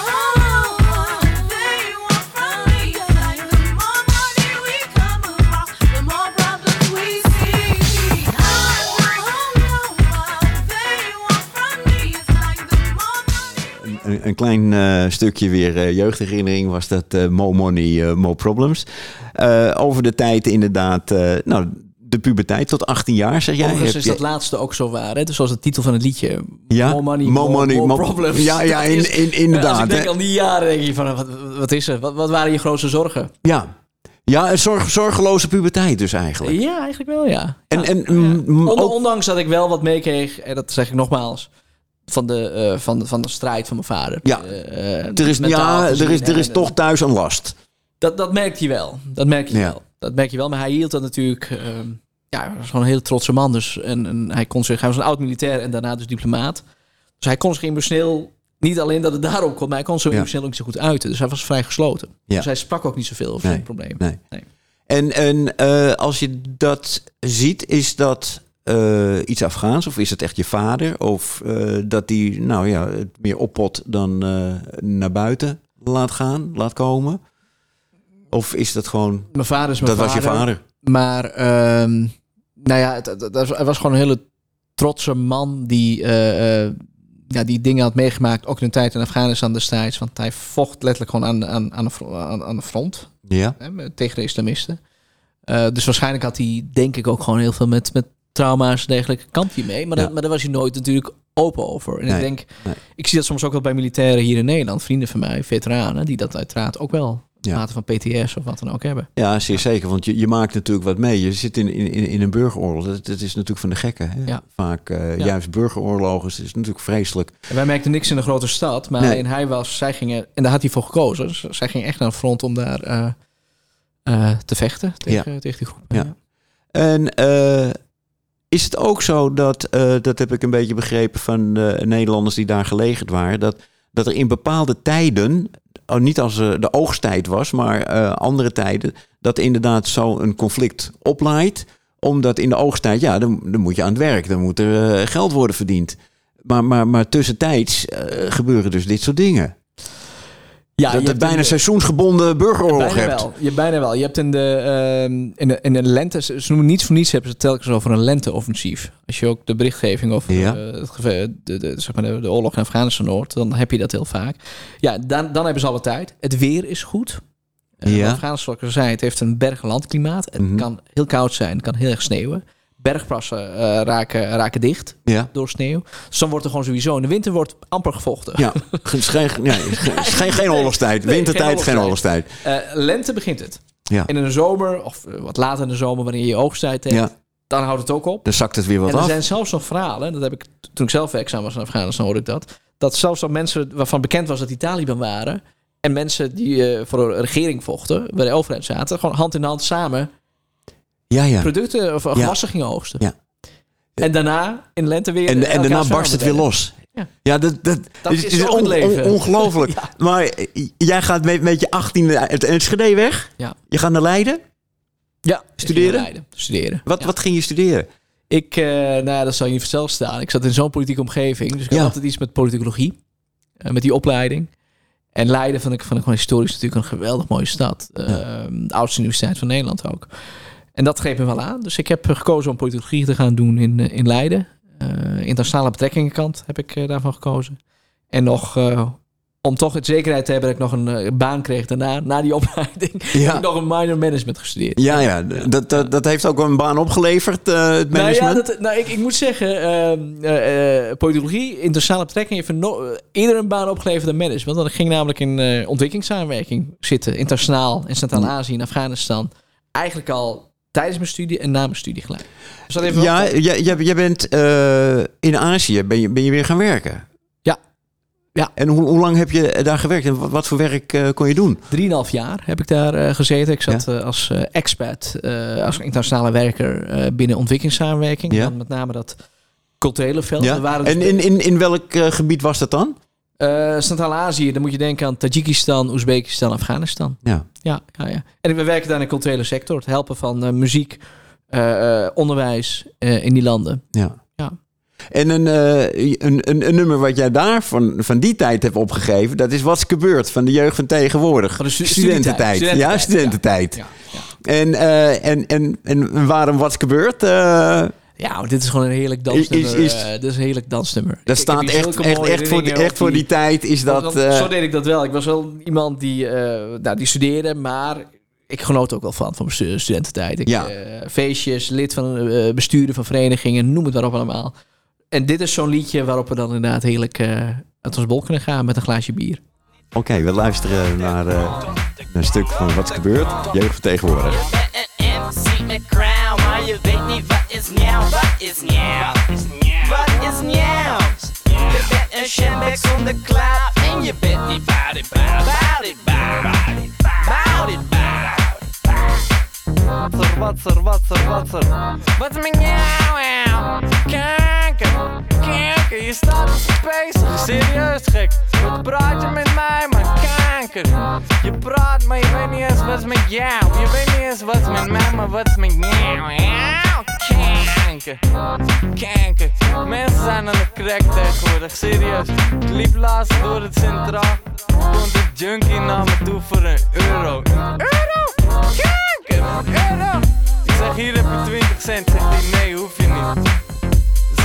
Een, klein eh, stukje weer eh, jeugdherinnering was dat eh Mo Money, Mo Problems. Over de tijd inderdaad, nou, de puberteit tot 18 jaar zeg jij. Overigens is je- dat laatste ook zo waar. Hè? Dus zoals de titel van het liedje. Ja, More money, more more, money, more more- problems. Ja, ja, in- in- inderdaad, Als ik denk hè. aan die jaren, denk je van, wat, wat is er? Wat, wat waren je grootste zorgen? Ja, ja een zorg, zorgeloze puberteit dus eigenlijk. Ja, eigenlijk wel, ja. En, Ja. en ook- ondanks dat ik wel wat meekreeg, en dat zeg ik nogmaals, van de, eh, van de, van de strijd van mijn vader. Ja. Eh, eh, er is, mentaal ja, er is, er is toch thuis een last. Dat, dat merkt hij wel. Dat merk je Ja. wel. Dat merk je wel. Maar hij hield dat natuurlijk... ehm, ja, was gewoon een hele trotse man. Dus, en, en hij, kon zich, hij was een oud-militair en daarna dus diplomaat. Dus hij kon zich emotioneel... Niet alleen dat het daarom komt, maar hij kon zich Ja. emotioneel ook niet zo goed uiten. Dus hij was vrij gesloten. Ja. Dus hij sprak ook niet zoveel over Nee, zijn probleem. nee. Nee. En, en eh, als je dat ziet, is dat eh, iets Afghaans? Of is het echt je vader? Of eh, dat die nou ja, het meer oppot dan eh, naar buiten laat gaan, laat komen? Of is dat gewoon... Mijn vader is mijn Dat was je vader? Maar, ehm, nou ja, het, het- het was- hij was gewoon een hele trotse man die, ja, die dingen had meegemaakt. Ook in de tijd in Afghanistan destijds. Want hij vocht letterlijk gewoon aan, aan, aan, de, aan, aan de front Ja. hè, tegen de islamisten. Dus waarschijnlijk had hij, denk ik, ook gewoon heel veel met, met trauma's en dergelijke kant hij mee. Maar, Ja. daar, maar daar was hij nooit natuurlijk open over. En Nee, ik denk, nee. ik zie dat soms ook wel bij militairen hier in Nederland, vrienden van mij, veteranen, die dat uiteraard ook wel Ja. mate van PTS of wat dan ook hebben. Ja, zeer zeker. Want je, je maakt natuurlijk wat mee. Je zit in, in, in een burgeroorlog. Dat, dat is natuurlijk van de gekken. Hè? Ja. Vaak eh, Ja. juist burgeroorlogen. Het is natuurlijk vreselijk. En wij merkten niks in de grote stad, maar Nee. hij was, zij gingen, en daar had hij voor gekozen. Dus zij gingen echt naar de front om daar eh, eh, te vechten tegen, tegen die groep. Ja. En eh, is het ook zo dat, eh, dat heb ik een beetje begrepen van de Nederlanders die daar gelegerd waren, dat, dat er in bepaalde tijden, oh, niet als eh, de oogsttijd was, maar eh, andere tijden, dat inderdaad zo een conflict oplaait. Omdat in de oogsttijd, ja, dan, dan moet je aan het werk, dan moet er eh, geld worden verdiend. Maar, maar, maar tussentijds eh, gebeuren dus dit soort dingen. Ja, dat je bijna een- seizoensgebonden burgeroorlog Bijna hebt. wel. Je, bijna wel. Je hebt in de, ehm, in de, in de lente, ze noemen niets voor niets, hebben ze telkens over een lenteoffensief. Als je ook de berichtgeving over Ja. eh, het de, de, zeg maar de, de oorlog in Afghanistan hoort, dan heb je dat heel vaak. Ja, dan, dan hebben ze alle tijd. Het weer is goed. Eh, Ja. Afghanistan, zoals ik al zei, het heeft een berg-landklimaat. Het Mhm. kan heel koud zijn, het kan heel erg sneeuwen. Bergplassen eh, raken, raken dicht Ja. door sneeuw. Dus dan wordt er gewoon sowieso... In de winter wordt amper gevochten. Ja, is geen, is geen, geen, oorlogstijd. Nee, Wintertijd, geen oorlogstijd. Eh, lente begint het. Ja. En in de zomer, of eh, wat later in de zomer, wanneer je je oogsttijd hebt, Ja, dan houdt het ook op. dan zakt het weer wat en er af. zijn zelfs nog verhalen, dat heb ik toen ik zelf werkzaam was in Afghanistan, hoorde ik dat. Dat zelfs al mensen waarvan bekend was dat die Taliban waren. En mensen die voor een regering vochten, bij de overheid zaten, gewoon hand in hand samen Ja, ja. producten of gewassen gingen oogsten. Ja. En daarna in de lente weer. En, en daarna barst het weer los. Ja. Ja, dat, dat, Dat is, is het on- on- ongelooflijk. Ja. Maar eh, jij gaat met, met je 18 uit Enschede weg. Ja. Je gaat naar Leiden. Ja, Studeren? naar Leiden. Studeren. Wat, wat ging je studeren? Ik, eh, nou ja, dat zal je niet staan. Ik zat in zo'n politieke omgeving. Dus ik had altijd iets met politicologie. eh, met die opleiding. En Leiden vond ik, vond ik gewoon historisch natuurlijk een geweldig mooie stad. Eh, De oudste universiteit van Nederland ook. En dat greep me wel aan. Dus ik heb gekozen om politicologie te gaan doen in, eh, in Leiden. Eh internationale betrekkingenkant heb ik eh, daarvan gekozen. En nog, om toch het zekerheid te hebben dat ik nog een baan kreeg daarna, na die opleiding, heb Ja. ik nog een minor management gestudeerd. Ja, ja. Dat, dat, dat heeft ook een baan opgeleverd, het management. Nou ja, dat, nou, ik, ik moet zeggen, eh, politicologie, internationale betrekkingen, heeft no- eerder een baan opgeleverd dan management. Want ik ging namelijk in ontwikkelingssamenwerking zitten, internationaal, in Centraal-Azië, in Afghanistan. Eigenlijk al tijdens mijn studie en na mijn studie gelijk. Dus dat even ja, jij, bent eh, in Azië, ben je, ben je weer gaan werken? Ja. Ja. En hoe, hoe lang heb je daar gewerkt en wat, wat voor werk eh, kon je doen? Drieënhalf jaar heb ik daar eh, gezeten. Ik zat als expat, als internationale werker binnen ontwikkelingssamenwerking. Ja. Dan met name dat culturele veld. Ja? Waren dus En in, in, in welk gebied was dat dan? Eh, Centraal-Azië, dan moet je denken aan Tajikistan, Oezbekistan, Afghanistan. Ja. Ja, ja, ja. En we werken daar in de culturele sector. Het helpen van eh, muziek, eh, onderwijs in die landen. Ja. Ja. En een, een, een, een nummer wat jij daar van, van die tijd hebt opgegeven, dat is Wat's gebeurd van de jeugd van tegenwoordig. Van de stu- studententijd. Ja, studententijd. Ja, ja. En, en, en, en waarom Wat's gebeurd? Eh, Ja, dit is gewoon een heerlijk dansnummer. Is- is- eh, dit is een heerlijk dansnummer. dat Ik- staat echt, echt, echt, voor, die, echt voor die tijd is dat... Eh, zo deed ik dat wel. Ik was wel iemand die, eh, nou, die studeerde, maar ik genoot ook wel van, van mijn stu- studententijd. Ik, Ja. eh, feestjes, lid van eh, besturen van verenigingen, noem het maar op allemaal. En dit is zo'n liedje waarop we dan inderdaad heerlijk eh uit ons bol kunnen gaan met een glaasje bier. Oké, we luisteren naar eh, een stuk van Wat's gebeurd. Jeugd van tegenwoordig. Een MC met crown, maar je weet niet wat is nieuw, wat is nieuw, wat is nieuw. Je bent een shambek zonder klauw en je bent niet bout it, bout, bout it, bout, bout it, bout. Wat er, wat er, wat Wat met jou? Kanker, kanker, je staat bezig. Serieus gek, wat praat je met mij, man? Kanker. Je praat, maar je weet niet eens wat met jou. Je weet niet eens wat met mij, maar wat met jou? Kanker, kanker. Mensen zijn aan de crack tegenwoordig, serieus. Ik liep laatst door het centraal. Komt een junkie naar me toe voor een euro. Euro? Kanker, euro. Zeg, hier heb je 20 cent. Zegt hij, nee, hoef je niet.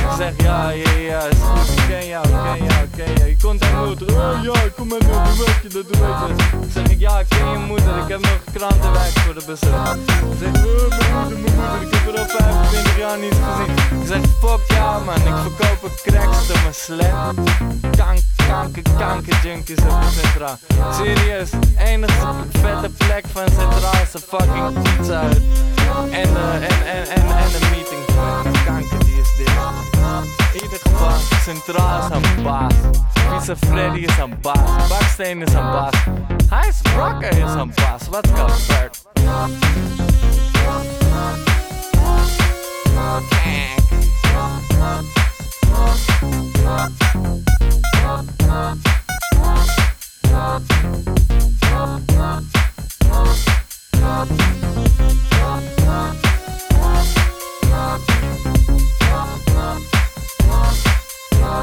Dus ik zeg, ja, ja, ja. Ik ken jou, ik ken jou, ik ken jou. Je komt aan moeder. Oh ja, kom maar nu, hoe weet je dat, hoe weet je dat? Zeg ik, ja, ik ken je moeder. Ik heb nog krantenwijk voor de bezorgd. Zeg, oh, mijn moeder, mijn moeder. Ik heb er al 25 jaar niet gezien. Ik zeg, fuck jou, man. Ik verkoop een cracks door mijn slet. Kank, kanker, kanker junkies op centraal. Serieus, enige vette plek van centraal is een fucking pizza hut. En, eh, en, en, en, en een meeting. Kanker, zdaj. Ide k pa, central sem bas, pica Freddy sem bas, Backstain sem bas, Heinz Rocker sem bas, what's up, Bert? Thank you.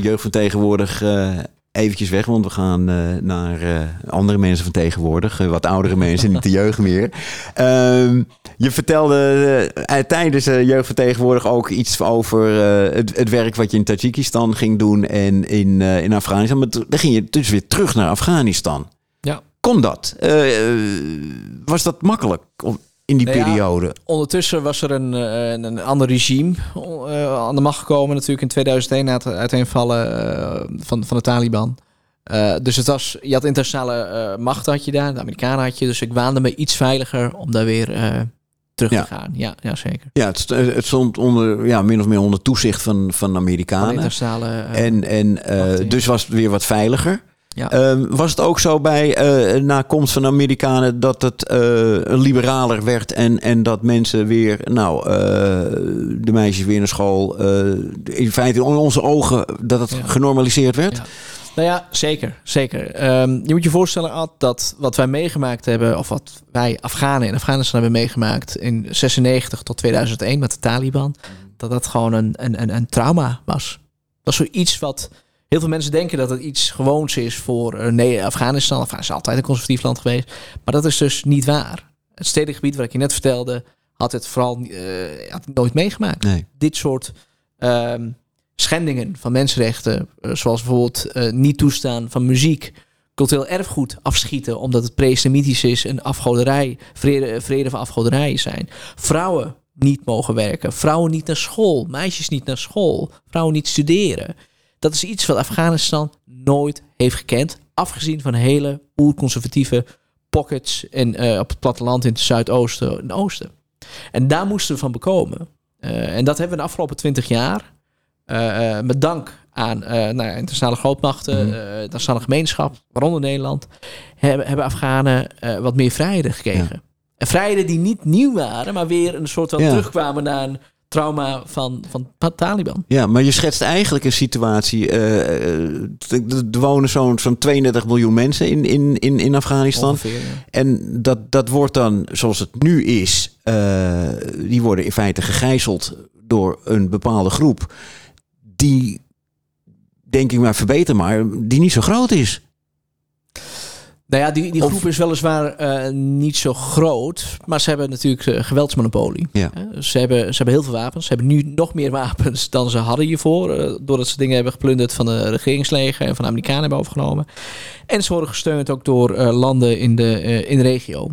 jeugd van tegenwoordig eh, eventjes weg, want we gaan eh, naar eh, andere mensen van tegenwoordig, eh, wat oudere mensen, niet de jeugd meer. Ehm, je vertelde eh, tijdens de jeugd van tegenwoordig ook iets over eh, het, het werk wat je in Tajikistan ging doen en in, eh, in Afghanistan. Maar dan ging je dus weer terug naar Afghanistan. Ja. Kon dat? Eh, eh, was dat makkelijk in die Nou ja, periode? Ondertussen was er een, eh, een, een ander regime eh, aan de macht gekomen, natuurlijk in 2001 na het uiteenvallen eh, van, van de Taliban. Dus het was, je had internationale macht had je daar, de Amerikanen had je, dus ik waande me iets veiliger om daar weer terug Ja. te gaan. Ja, ja zeker. Ja, het, het stond onder, ja, min of meer onder toezicht van, van Amerikanen. internationale. En, en ja. dus was het weer wat veiliger. Ja. Ehm, was het ook zo bij eh na komst van de Amerikanen dat het eh, liberaler werd en, en dat mensen weer, nou, eh, de meisjes weer naar school, in feite in onze ogen dat het Ja. genormaliseerd werd? Ja. Nou ja, zeker. zeker. Ehm, je moet je voorstellen, Ad, dat wat wij meegemaakt hebben, of wat wij Afghanen in Afghanistan hebben meegemaakt in 96 tot 2001 met de Taliban, dat dat gewoon een, een, een, een trauma was. Dat is zoiets wat heel veel mensen denken dat het iets gewoons is voor eh, nee, Afghanistan. Afghanistan is altijd een conservatief land geweest, maar dat is dus niet waar. Het stedelijk gebied wat ik je net vertelde, had het vooral eh, had het nooit meegemaakt Nee. dit soort ehm, schendingen van mensenrechten, eh, zoals bijvoorbeeld niet toestaan van muziek, cultureel erfgoed afschieten omdat het pre-islamitisch is en afgoderij, vrede, vrede van afgoderij zijn. Vrouwen niet mogen werken, vrouwen niet naar school, meisjes niet naar school, vrouwen niet studeren. Dat is iets wat Afghanistan nooit heeft gekend, afgezien van hele oerconservatieve pockets in, eh, op het platteland in het zuidoosten en oosten. En daar moesten we van bekomen. Eh, en dat hebben we de afgelopen twintig jaar, eh, met dank aan nou, internationale grootmachten, eh, internationale gemeenschap, waaronder Nederland, hebben, hebben Afghanen wat meer vrijheden gekregen. En vrijheden die niet nieuw waren, maar weer een soort van Ja. terugkwamen naar een trauma van, van Taliban. Ja, maar je schetst eigenlijk een situatie. eh, eh, er wonen zo'n zo'n 32 miljoen mensen in, in, in, in Afghanistan. Ongeveer, ja. En dat, dat wordt dan, zoals het nu is, eh, die worden in feite gegijzeld door een bepaalde groep. Die, denk ik maar, verbeter maar, die niet zo groot is. Nou ja, die, die Of- groep is weliswaar eh, niet zo groot, maar ze hebben natuurlijk eh, geweldsmonopolie. Ja. Eh, Ze, hebben, ze hebben heel veel wapens. Ze hebben nu nog meer wapens dan ze hadden hiervoor, eh, doordat ze dingen hebben geplunderd van de regeringsleger en van de Amerikanen hebben overgenomen. En ze worden gesteund ook door landen in de, in de regio.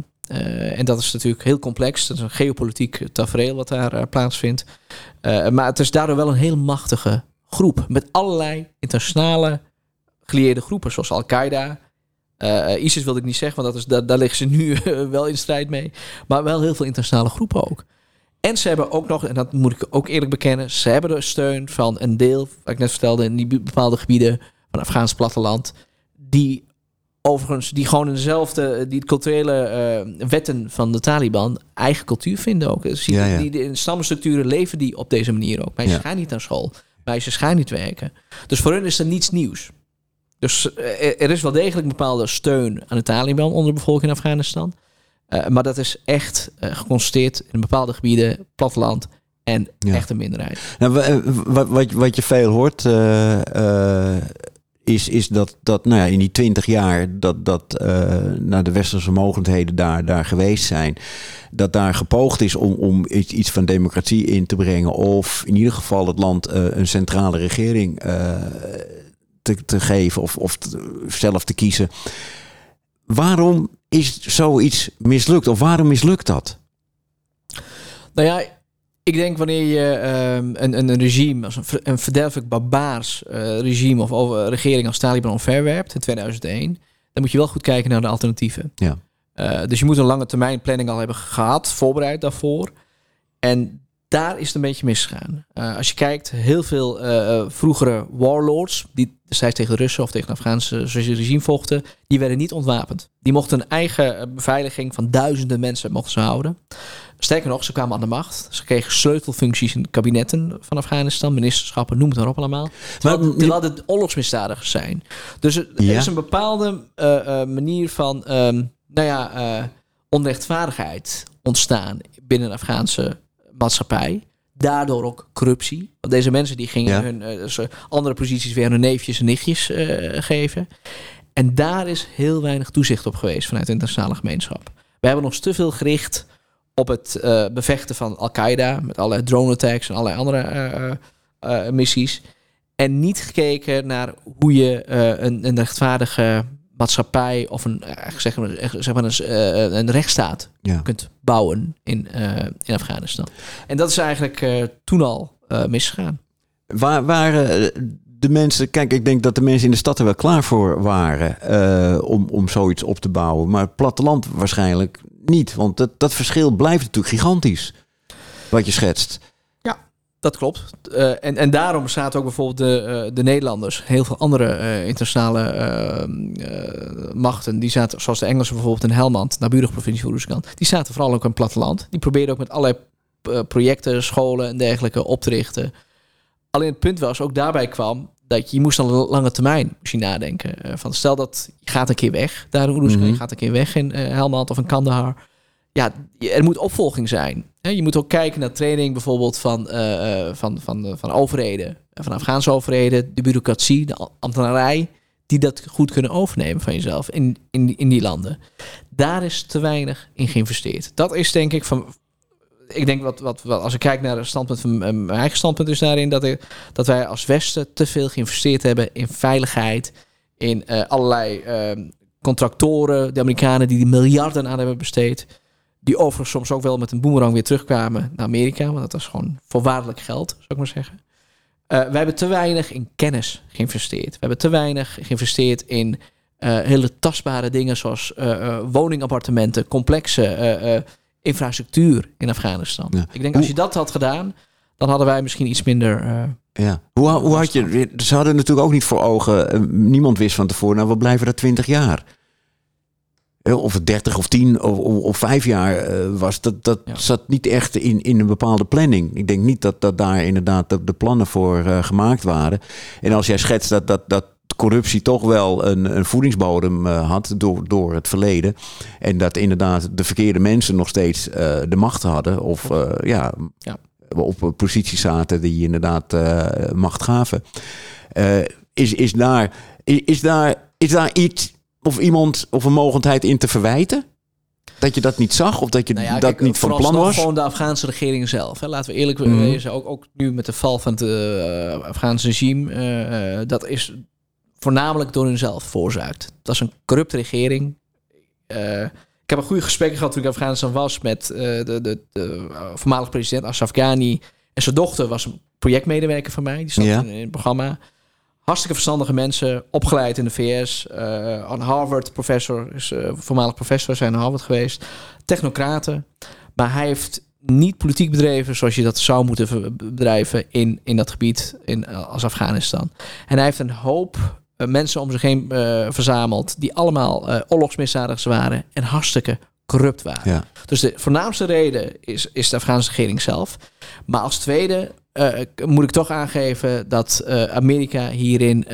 En dat is natuurlijk heel complex. Dat is een geopolitiek tafereel wat daar plaatsvindt. Maar het is daardoor wel een heel machtige groep. Met allerlei internationale gelieerde groepen, zoals Al-Qaeda. Eh, ISIS wilde ik niet zeggen, want dat is, daar, daar liggen ze nu eh, wel in strijd mee. Maar wel heel veel internationale groepen ook. En ze hebben ook nog, en dat moet ik ook eerlijk bekennen, ze hebben de steun van een deel, wat ik net vertelde, in die bepaalde gebieden van het Afghaans platteland, die overigens, die gewoon dezelfde, die culturele wetten van de Taliban eigen cultuur vinden ook. Ja, ja. die, die in stammenstructuren leven die op deze manier ook. Meisjes Ja. gaan niet naar school, meisjes gaan niet werken. Dus voor hun is er niets nieuws. Dus eh, er- is wel degelijk een bepaalde steun aan de Taliban onder de bevolking in Afghanistan. Eh, maar dat is echt eh, geconstateerd in bepaalde gebieden, platteland en Ja. echt een minderheid. Nou, wa- wat, wat, wat je veel hoort, is, is dat, dat nou ja, in die twintig jaar dat, dat nou, de westerse mogelijkheden daar, daar geweest zijn, dat daar gepoogd is om, om iets, iets van democratie in te brengen. Of in ieder geval het land een centrale regering te, te geven of, of te- zelf te kiezen. Waarom is zoiets mislukt? Of waarom mislukt dat? Nou ja, ik denk wanneer je ehm, een, een, regime, als een, een verderfelijk barbaars eh, regime of over, regering als Taliban omverwerpt in 2001, dan moet je wel goed kijken naar de alternatieven. Ja. Eh, dus je moet een lange termijn planning al hebben gehad, voorbereid daarvoor. En daar is het een beetje misgegaan. Eh, als je kijkt, heel veel eh, eh, vroegere warlords, die destijds tegen Russen of tegen het Afghaanse regime vochten, die werden niet ontwapend. Die mochten een eigen beveiliging van duizenden mensen mochten ze houden. Sterker nog, ze kwamen aan de macht. Ze kregen sleutelfuncties in kabinetten van Afghanistan, ministerschappen, noem het maar op allemaal. Terwijl, Maar- terwijl het oorlogsmisdadigers zijn. Dus er Ja. is een bepaalde manier van, ehm, nou ja, onrechtvaardigheid ontstaan binnen de Afghaanse maatschappij. Daardoor ook corruptie. Want deze mensen die gingen Ja. hun eh, dus, eh, andere posities weer hun neefjes en nichtjes eh, geven. En daar is heel weinig toezicht op geweest vanuit de internationale gemeenschap. We hebben ons te veel gericht op het bevechten van Al-Qaeda met allerlei drone attacks en allerlei andere missies. En niet gekeken naar hoe je een, een rechtvaardige maatschappij of een, eh, zeg maar, eh, zeg maar een, eh, een rechtsstaat Ja. kunt bouwen in, in Afghanistan. En dat is eigenlijk toen al eh, misgegaan. Waar waren de mensen... Kijk, ik denk dat de mensen in de stad er wel klaar voor waren... om, om zoiets op te bouwen. Maar het platteland waarschijnlijk niet. Want dat, dat verschil blijft natuurlijk gigantisch. Wat je schetst. Dat klopt. Eh, en, en daarom zaten ook bijvoorbeeld de, eh, de Nederlanders, heel veel andere eh, internationale eh, eh, machten, die zaten, zoals de Engelsen bijvoorbeeld in Helmand, naburige provincie Roeskant, die zaten vooral ook in het platteland. Die probeerden ook met allerlei projecten, scholen en dergelijke op te richten. Alleen het punt was, ook daarbij kwam, dat je, je moest dan lange termijn moest je nadenken. Van stel dat je gaat een keer weg, daar in Oeruzgan, Mhm. je gaat een keer weg in Helmand of in Kandahar. Ja, er moet opvolging zijn. Je moet ook kijken naar training bijvoorbeeld van, eh, eh, van, van, eh, van overheden. Van Afghaanse overheden, de bureaucratie, de ambtenarij. Die dat goed kunnen overnemen van jezelf in, in, in die landen. Daar is te weinig in geïnvesteerd. Dat is denk ik van... Ik denk wat, wat, wat als ik kijk naar het standpunt van mijn eigen standpunt is daarin dat, ik, dat wij als Westen te veel geïnvesteerd hebben in veiligheid, in allerlei eh, contractoren, de Amerikanen die die miljarden aan hebben besteed. Die overigens soms ook wel met een boemerang weer terugkwamen naar Amerika. Want dat was gewoon voorwaardelijk geld, zou ik maar zeggen. Eh wij hebben te weinig in kennis geïnvesteerd. We hebben te weinig geïnvesteerd in eh, hele tastbare dingen zoals eh, woningappartementen, complexe infrastructuur in Afghanistan. Ja. Ik denk als je dat had gedaan, dan hadden wij misschien iets minder. Ja. Hoe, hoe had je... Ze hadden natuurlijk ook niet voor ogen... niemand wist van tevoren... Nou, we blijven er twintig jaar. Of het 30 of 10 of, of, of 5 jaar eh, was. Dat, dat Ja. zat niet echt in, in een bepaalde planning. Ik denk niet dat, dat daar inderdaad de, de plannen voor eh, gemaakt waren. En als jij schetst dat, dat, dat corruptie toch wel een, een voedingsbodem eh, had door, door het verleden. En dat inderdaad de verkeerde mensen nog steeds de macht hadden. Of ja, Ja. op een positie zaten die inderdaad macht gaven. Is, is, daar, is, is daar, is daar iets of iemand of een mogendheid in te verwijten? Dat je dat niet zag of dat je Nou ja, dat kijk, niet van plan was? gewoon de Afghaanse regering zelf. Hè. Laten we eerlijk Mhm. wezen, ook, ook nu met de val van het eh, Afghaanse regime, eh, eh, dat is voornamelijk door hunzelf veroorzaakt. Dat is een corrupte regering. Ik heb een goede gesprekken gehad toen ik in Afghanistan was met de, de, de voormalig president Ashraf Ghani. En zijn dochter was een projectmedewerker van mij. Die zat Ja. in, in het programma. Hartstikke verstandige mensen, opgeleid in de VS. eh, aan Harvard, professor, is eh, voormalig professor zijn aan Harvard geweest. Technocraten. Maar hij heeft niet politiek bedreven zoals je dat zou moeten bedrijven in, in dat gebied in, eh, als Afghanistan. En hij heeft een hoop eh, mensen om zich heen eh, verzameld die allemaal eh oorlogsmisdadigers waren en hartstikke corrupt waren. Ja. Dus de voornaamste reden is, is de Afghaanse regering zelf. Maar als tweede eh, moet ik toch aangeven dat eh, Amerika hierin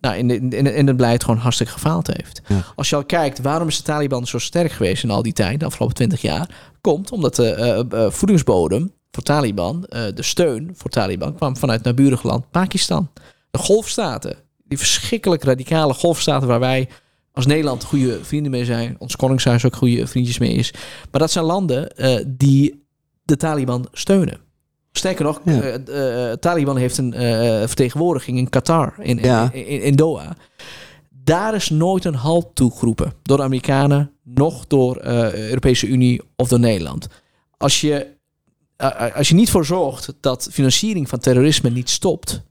nou, in, in, in het beleid gewoon hartstikke gefaald heeft. Ja. Als je al kijkt, waarom is de Taliban zo sterk geweest in al die tijd, de afgelopen twintig jaar? Komt omdat de voedingsbodem voor Taliban, de steun voor Taliban, kwam vanuit naburig land Pakistan. De golfstaten, die verschrikkelijk radicale golfstaten waar wij als Nederland goede vrienden mee zijn. Ons koningshuis ook goede vriendjes mee is. Maar dat zijn landen die de Taliban steunen. Sterker nog, Ja. eh, eh, Taliban heeft een eh, vertegenwoordiging in Qatar, in, Ja. in, in, in Doha. Daar is nooit een halt toegeroepen. Door de Amerikanen, nog door eh Europese Unie of door Nederland. Als je, als je niet voor zorgt dat financiering van terrorisme niet stopt,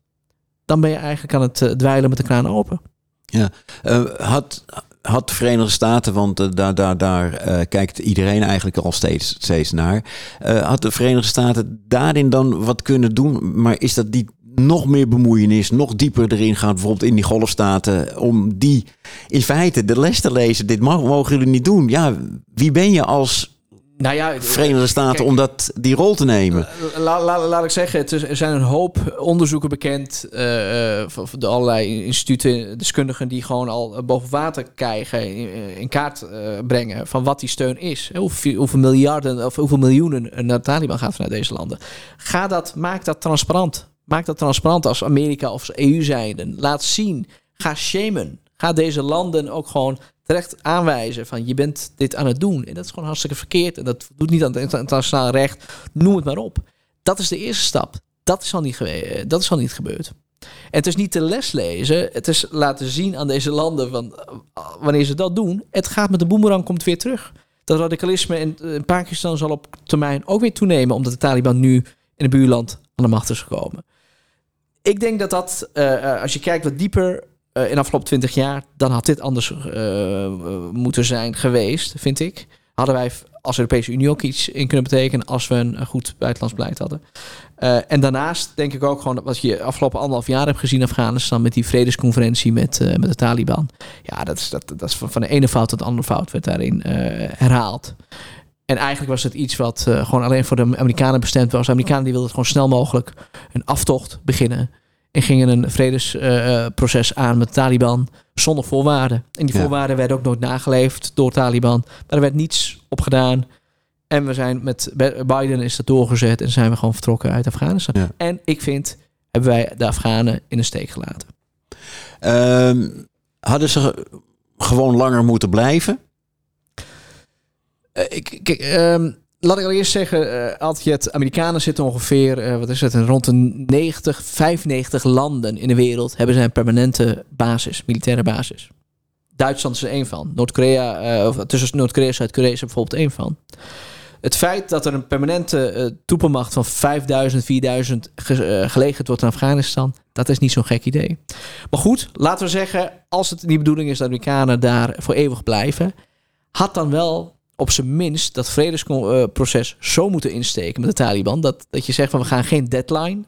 dan ben je eigenlijk aan het dweilen met de kraan open. Eh, had, had de Verenigde Staten, want eh, daar, daar, daar eh, kijkt iedereen eigenlijk al steeds, steeds naar. eh, had de Verenigde Staten daarin dan wat kunnen doen? Maar is dat niet nog meer bemoeienis, nog dieper erin gaan, bijvoorbeeld in die golfstaten, om die in feite de les te lezen? Dit mogen jullie niet doen. Ja, wie ben je als Nou ja, Verenigde Staten kijk, om dat, die rol te nemen. La, la- laat ik zeggen, het is- er zijn een hoop onderzoeken bekend eh, eh, van de allerlei instituten, deskundigen die gewoon al eh, boven water krijgen, in, in kaart eh, brengen van wat die steun is. Hoeveel, hoeveel miljarden of hoeveel miljoenen naar Taliban gaat vanuit deze landen. Ga dat, maak dat transparant. Maak dat transparant als Amerika of EU zijnde. Laat zien. Ga shamen. Ga deze landen ook gewoon terecht aanwijzen van je bent dit aan het doen. En dat is gewoon hartstikke verkeerd. En dat doet niet aan het internationaal recht. Noem het maar op. Dat is de eerste stap. Dat is al niet, gewe- dat is al niet gebeurd. En het is niet de les lezen. Het is laten zien aan deze landen van eh, wanneer ze dat doen. Het gaat met de boemerang komt weer terug. Dat radicalisme in, in Pakistan zal op termijn ook weer toenemen. Omdat de Taliban nu in het buurland aan de macht is gekomen. Ik denk dat dat, eh, eh, als je kijkt wat dieper eh, in de afgelopen twintig jaar, dan had dit anders eh, moeten zijn geweest, vind ik. Hadden wij als Europese Unie ook iets in kunnen betekenen als we een goed buitenlands beleid hadden. Eh, en daarnaast denk ik ook gewoon wat je afgelopen anderhalf jaar hebt gezien in Afghanistan met die vredesconferentie met, met de Taliban. Ja, dat is, dat, dat is van, de ene fout tot de andere fout werd daarin herhaald. En eigenlijk was het iets wat gewoon alleen voor de Amerikanen bestemd was. De Amerikanen die wilden gewoon snel mogelijk een aftocht beginnen. En gingen een vredesproces aan met de Taliban zonder voorwaarden. En die voorwaarden werden ook nooit nageleefd door Taliban. Maar er werd niets op gedaan. En we zijn met Biden is dat doorgezet en zijn we gewoon vertrokken uit Afghanistan. Ja. En ik vind, hebben wij de Afghanen in de steek gelaten. Ehm, hadden ze gewoon langer moeten blijven? Eh, ik, kijk, ehm, laat ik al eerst zeggen, eh Altjet, Amerikanen zitten ongeveer, eh, wat is het, rond de 90, 95 landen in de wereld hebben zij een permanente basis, militaire basis. Duitsland is er één van. Noord-Korea, eh, of tussen Noord-Korea en Zuid-Korea is er bijvoorbeeld één van. Het feit dat er een permanente troepenmacht van 5000, 4000 ge- eh, gelegerd wordt in Afghanistan, dat is niet zo'n gek idee. Maar goed, laten we zeggen, als het die bedoeling is dat de Amerikanen daar voor eeuwig blijven, had dan wel op zijn minst dat vredesproces zo moeten insteken met de Taliban. Dat, dat je zegt van we gaan geen deadline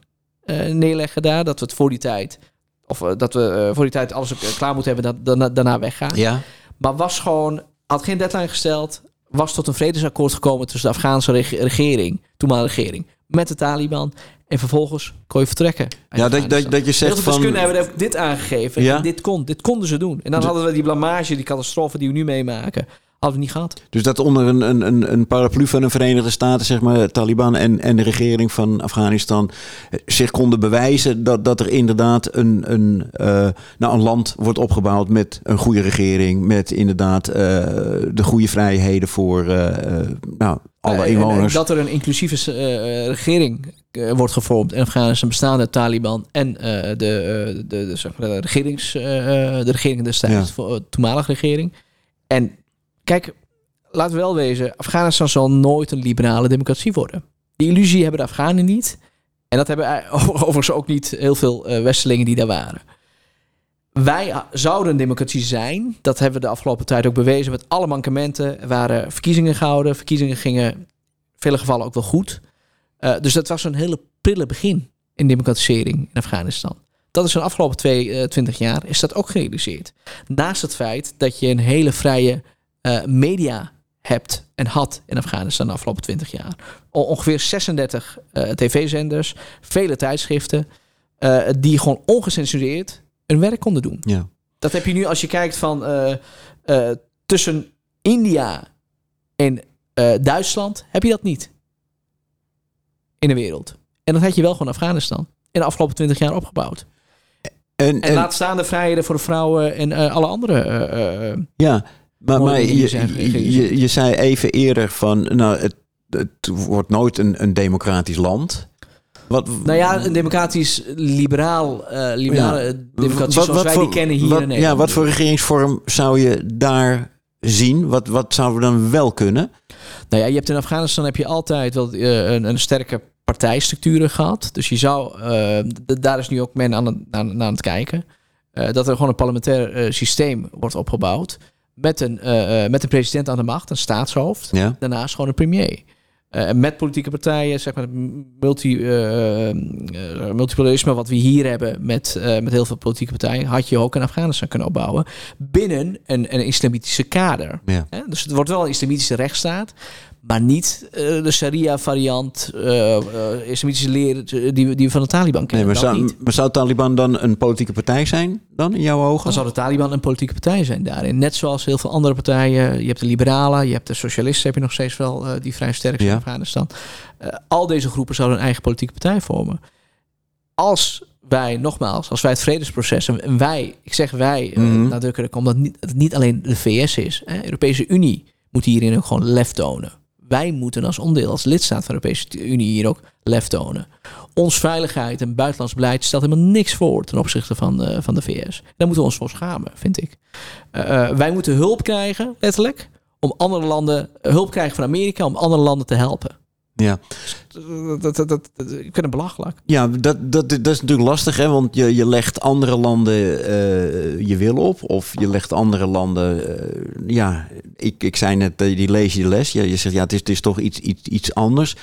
eh, neerleggen daar. Dat we het voor die tijd. Of eh, dat we eh, voor die tijd alles ook, klaar moeten hebben. Dat daarna, daarna weggaan. Ja. Maar was gewoon. Had geen deadline gesteld. Was tot een vredesakkoord gekomen tussen de Afghaanse reg- regering. Toenmalige regering. Met de Taliban. En vervolgens kon je vertrekken. Ja, dat, dat, dat je zegt van... deskundigen hebben dit aangegeven. Ja. En dit kon. Dit konden ze doen. En dan hadden we die blamage, die catastrofe die we nu meemaken. Hadden we niet gehad. Dus dat onder een, een, een, paraplu van de Verenigde Staten, zeg maar, Taliban en, en de regering van Afghanistan, eh, zich konden bewijzen dat, dat er inderdaad een, een, eh, nou, een land wordt opgebouwd met een goede regering, met inderdaad eh, de goede vrijheden voor nou, alle inwoners. Dat er een inclusieve regering wordt gevormd in Afghanistan, bestaande uit Taliban en de, de, de, zeg maar, de, regerings, de regering destijds, Ja. voor, toenmalige regering. En kijk, laten we wel wezen, Afghanistan zal nooit een liberale democratie worden. Die illusie hebben de Afghanen niet. En dat hebben eh, overigens ook niet heel veel eh Westelingen die daar waren. Wij zouden een democratie zijn. Dat hebben we de afgelopen tijd ook bewezen met alle mankementen. Waren verkiezingen gehouden. Verkiezingen gingen in vele gevallen ook wel goed. Eh, dus dat was een hele prille begin in democratisering in Afghanistan. Dat is in de afgelopen twee, 20 jaar is dat ook gerealiseerd. Naast het feit dat je een hele vrije eh, media hebt en had in Afghanistan de afgelopen 20 jaar. O- ongeveer 36 eh, tv-zenders, vele tijdschriften, eh, die gewoon ongecensureerd hun werk konden doen. ja. Dat heb je nu als je kijkt van tussen India en Duitsland, heb je dat niet in de wereld. En dat had je wel gewoon Afghanistan in de afgelopen 20 jaar opgebouwd. En, En, en, laat staan de vrijheden voor de vrouwen en alle andere. ja, maar, je, je, gerealiseerd. je, je zei even eerder van, nou, het, het wordt nooit een, een democratisch land. Wat, nou ja, een democratisch liberaal, liberale Ja. democratie Wat- zoals wat wij voor- die kennen hier wat- in Nederland. Ja, wat voor regeringsvorm zou je daar zien? Wat, wat zouden we dan wel kunnen? Nou ja, je hebt in Afghanistan heb je altijd wel eh, een, een sterke partijstructuur gehad. Dus je zou, eh, daar is nu ook men aan het, aan, aan het kijken. dat er gewoon een parlementair systeem wordt opgebouwd. Met een, eh, eh, met een president aan de macht, een staatshoofd. Ja. Daarnaast gewoon een premier. Eh, met politieke partijen, zeg maar, multi, eh, multipolarisme, wat we hier hebben met, met heel veel politieke partijen, had je ook in Afghanistan kunnen opbouwen. Binnen een, een islamitische kader. Ja. Dus het wordt wel een islamitische rechtsstaat. Maar niet eh, de Sharia-variant, eh, islamitische leer die, we- die we van de Taliban Nee, kennen. maar, Dat zou, niet. maar zou Taliban dan een politieke partij zijn, dan in jouw ogen? Dan zou de Taliban een politieke partij zijn daarin. Net zoals heel veel andere partijen. Je hebt de liberalen, je hebt de socialisten, heb je nog steeds wel, die vrij sterk zijn Ja. in Afghanistan. Al deze groepen zouden een eigen politieke partij vormen. Als wij, nogmaals, als wij het vredesproces, en wij, ik zeg wij, Mhm. nadrukkelijk, omdat niet, het niet alleen de VS is. Hè, de Europese Unie moet hierin ook gewoon lef tonen. Wij moeten als onderdeel, als lidstaat van de Europese Unie hier ook lef tonen. Ons veiligheid en buitenlands beleid stelt helemaal niks voor ten opzichte van, eh, van de VS. Daar moeten we ons voor schamen, vind ik. Eh, eh, wij moeten hulp krijgen, letterlijk, om andere landen, hulp krijgen van Amerika om andere landen te helpen. Ja, Dat, dat, dat, ik vind het belachelijk. ja dat, dat, dat is natuurlijk lastig, hè? want je, je legt andere landen eh, je wil op. Of je legt andere landen, eh, ja, ik, ik zei net, eh, die lees je les. Ja, je zegt, ja, het is, het is toch iets, iets, iets anders.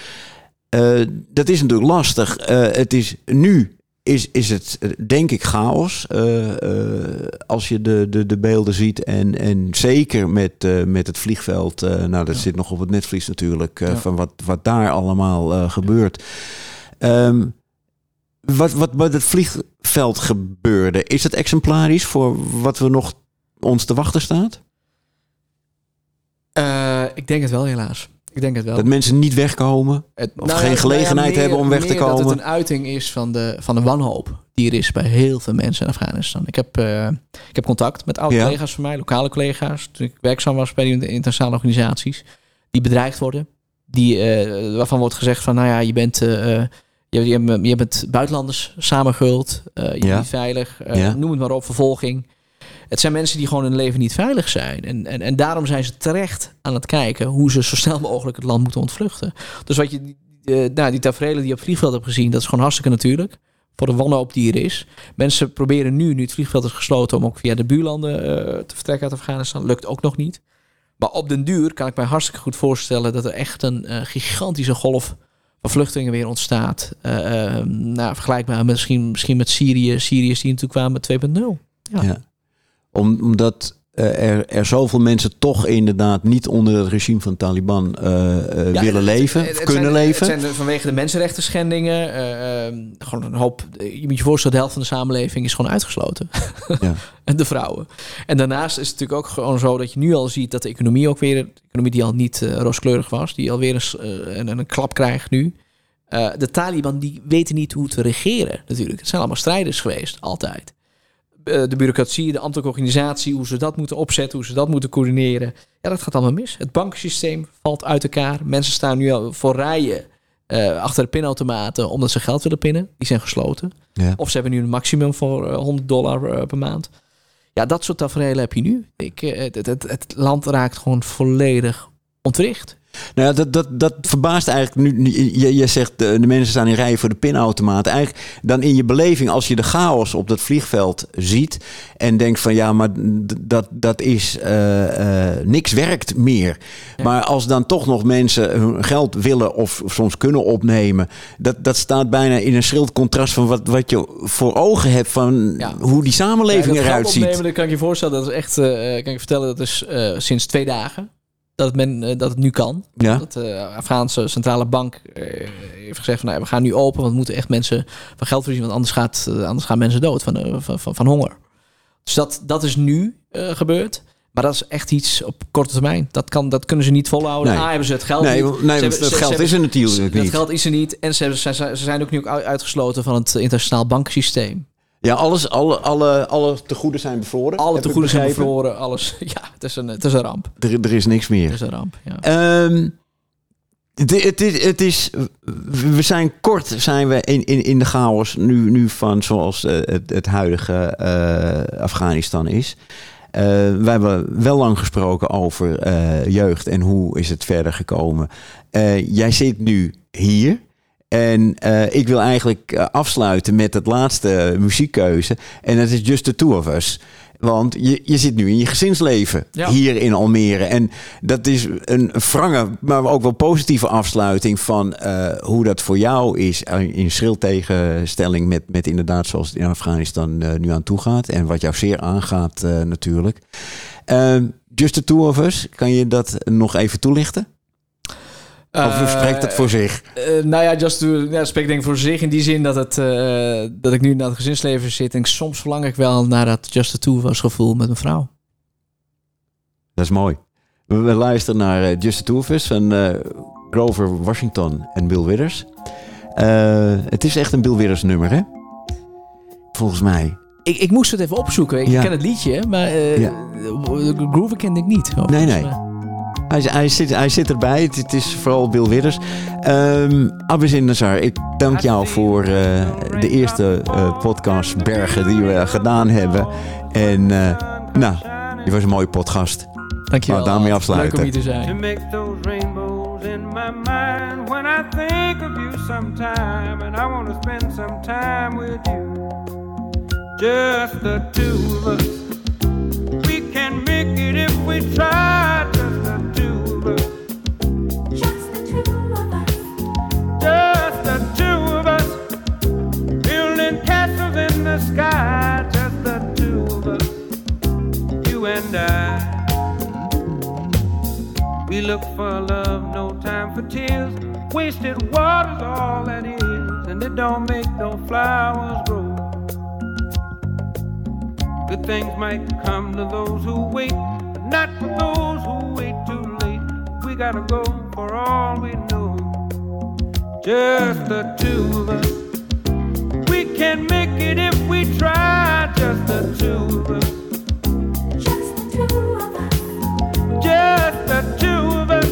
Dat is natuurlijk lastig. Het is nu is, is het denk ik chaos. Als je de, de, de beelden ziet. En, en zeker met, eh, met het vliegveld. eh, nou, dat zit nog op het netvlies natuurlijk. eh, Ja. Van wat, wat daar allemaal gebeurt. Ehm, wat, wat bij het vliegveld gebeurde. Is dat exemplarisch voor wat we nog ons te wachten staat? Ik denk het wel, helaas. Ik denk het wel. Dat mensen niet wegkomen? Het- Of geen gelegenheid hebben om weg te meer Dat komen. het een uiting is van de, van de wanhoop die er is bij heel veel mensen in Afghanistan. Ik heb, eh, ik heb contact met oude Ja. collega's van mij, lokale collega's, toen ik werkzaam was bij die internationale organisaties, die bedreigd worden. Die, eh, waarvan wordt gezegd van, nou ja, je bent, eh, je, je, je bent buitenlanders samengehuld, eh, je Ja. bent niet veilig, Ja. noem het maar op, vervolging. Het zijn mensen die gewoon hun leven niet veilig zijn. En, en, en daarom zijn ze terecht aan het kijken hoe ze zo snel mogelijk het land moeten ontvluchten. Dus wat je, eh, nou, die tafereelen die je op vliegveld hebt gezien, dat is gewoon hartstikke natuurlijk. Voor de wanhoop die er is. Mensen proberen nu, nu het vliegveld is gesloten, om ook via de buurlanden eh, te vertrekken uit Afghanistan. Lukt ook nog niet. Maar op den duur kan ik mij hartstikke goed voorstellen dat er echt een eh, gigantische golf van vluchtelingen weer ontstaat. Eh, nou, vergelijkbaar misschien, misschien met Syrië. Syriërs die natuurlijk kwamen met 2.0. Ja. Ja. Om, omdat eh, er, er zoveel mensen toch inderdaad niet onder het regime van Taliban eh, eh, Ja, willen leven, het- of het kunnen zijn, leven. Het zijn vanwege de mensenrechten schendingen. eh, eh, gewoon een hoop. Je moet je voorstellen, de helft van de samenleving is gewoon uitgesloten. Ja. en de vrouwen. En daarnaast is het natuurlijk ook gewoon zo dat je nu al ziet dat de economie ook weer, de economie die al niet rooskleurig was, die alweer eens eh, een, een klap krijgt nu. De Taliban die weten niet hoe te regeren natuurlijk. Het zijn allemaal strijders geweest, altijd. Eh, de bureaucratie, de ambtelijke organisatie, hoe ze dat moeten opzetten, hoe ze dat moeten coördineren. Ja, dat gaat allemaal mis. Het bankensysteem valt uit elkaar. Mensen staan nu al voor rijen eh, achter de pinautomaten omdat ze geld willen pinnen. Die zijn gesloten. Ja. Of ze hebben nu een maximum voor eh, 100 dollar eh, per maand. Ja, dat soort tafereelen heb je nu. Ik, het, het, het land raakt gewoon volledig ontwricht. Nou ja, dat, dat, dat verbaast eigenlijk nu. Je, je zegt de, de mensen staan in rijen voor de pinautomaat. Eigenlijk dan in je beleving, als je de chaos op dat vliegveld ziet en denkt van ja, maar dat, dat is eh, eh, niks werkt meer. Ja. Maar als dan toch nog mensen hun geld willen of, of soms kunnen opnemen, dat, dat staat bijna in een schrild contrast van wat, wat je voor ogen hebt van Ja. hoe die samenleving eruit ziet. opnemen, dat kan ik je voorstellen. Dat is echt, eh, kan ik vertellen, dat is eh, sinds twee dagen dat het, men, eh, dat het nu kan. Ja. Dat de Afghaanse centrale bank eh, heeft gezegd van nou, we gaan nu open, want we moeten echt mensen van geld voorzien, want anders, gaat, eh, anders gaan mensen dood van, eh, van, van, van honger. Dus dat, dat is nu eh, gebeurd. Maar dat is echt iets op korte termijn. Dat, kan, dat kunnen ze niet volhouden. Nee. A, hebben ze het geld Nee, niet. nee dat ze- geld ze is er natuurlijk Dat niet. geld is er niet. En ze, hebben- ze, zijn ook nu ook uit- uitgesloten van het internationaal bankensysteem. Ja, alles, alle, alle, alle tegoeden zijn bevroren. Alle heb ik tegoeden zijn bevroren. Alles. Ja, het is een, het is een ramp. Er, er is niks meer. Het is een ramp. Ja. Ehm, het, het, is, het is, we zijn kort zijn we in, in, in de chaos nu, nu van zoals eh, het, het huidige eh, Afghanistan is. Eh, we hebben wel lang gesproken over jeugd en hoe is het verder gekomen. Jij zit nu hier. En eh, ik wil eigenlijk eh, afsluiten met het laatste muziekkeuze. En dat is Just the Two of Us. Want je, je zit nu in je gezinsleven Ja. hier in Almere. En dat is een frange, maar ook wel positieve afsluiting van eh, hoe dat voor jou is. eh, In schril tegenstelling met, met inderdaad zoals het in Afghanistan eh, nu aan toe gaat. En wat jou zeer aangaat eh, natuurlijk. Just the Two of Us, kan je dat nog even toelichten? Of spreekt het voor zich? Eh, nou ja, Just to, ja, spreekt denk ik voor zich in die zin dat, het, eh, dat ik nu naar het gezinsleven zit. En soms verlang ik wel naar dat Just the Two was gevoel met mijn vrouw. Dat is mooi. We, luisteren naar eh, Just the Two of Us van eh, Grover Washington en Bill Withers. Eh, het is echt een Bill Withers nummer, hè? Volgens mij. Ik, ik moest het even opzoeken. Ik Ja. ken het liedje, maar eh Ja. Groove kende ik niet. Nee, nee. eh, Hij, hij, zit, hij zit erbij. Het, het is vooral Bill Withers. Ehm Abizin Nazar, ik dank jou voor eh, de eerste eh, podcast Bergen die we gedaan hebben. En eh, nou, je was een mooie podcast. Dankjewel. Nou, daarmee Leuk afsluiten. om hier te to zijn. make those rainbows in my mind when I think of. Just the two us. We can make it if we try. Gotta go for all we know. Just the two of us. We can make it if we try. Just the two of us. Just the two of us Just the two of us.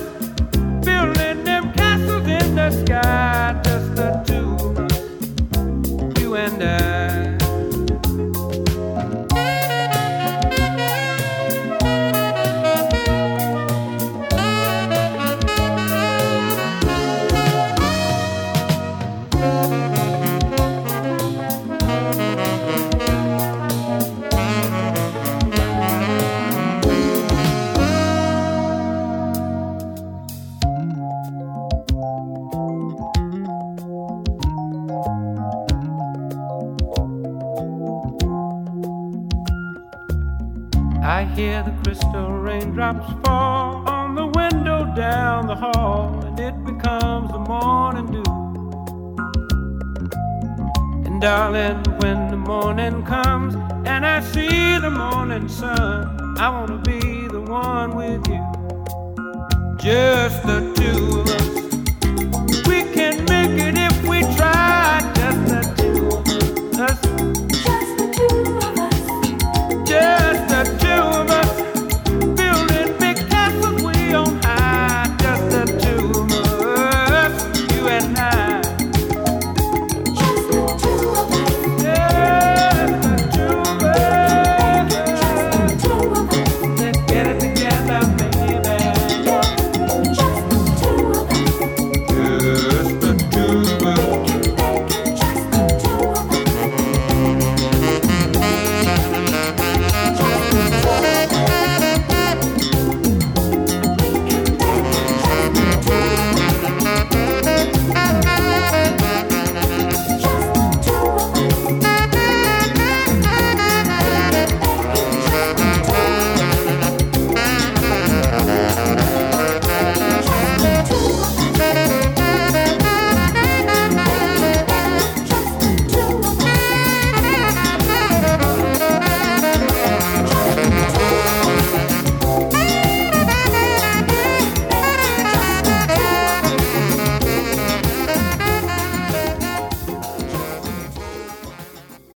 building them castles in the sky. Just the two of us, you and I. sun,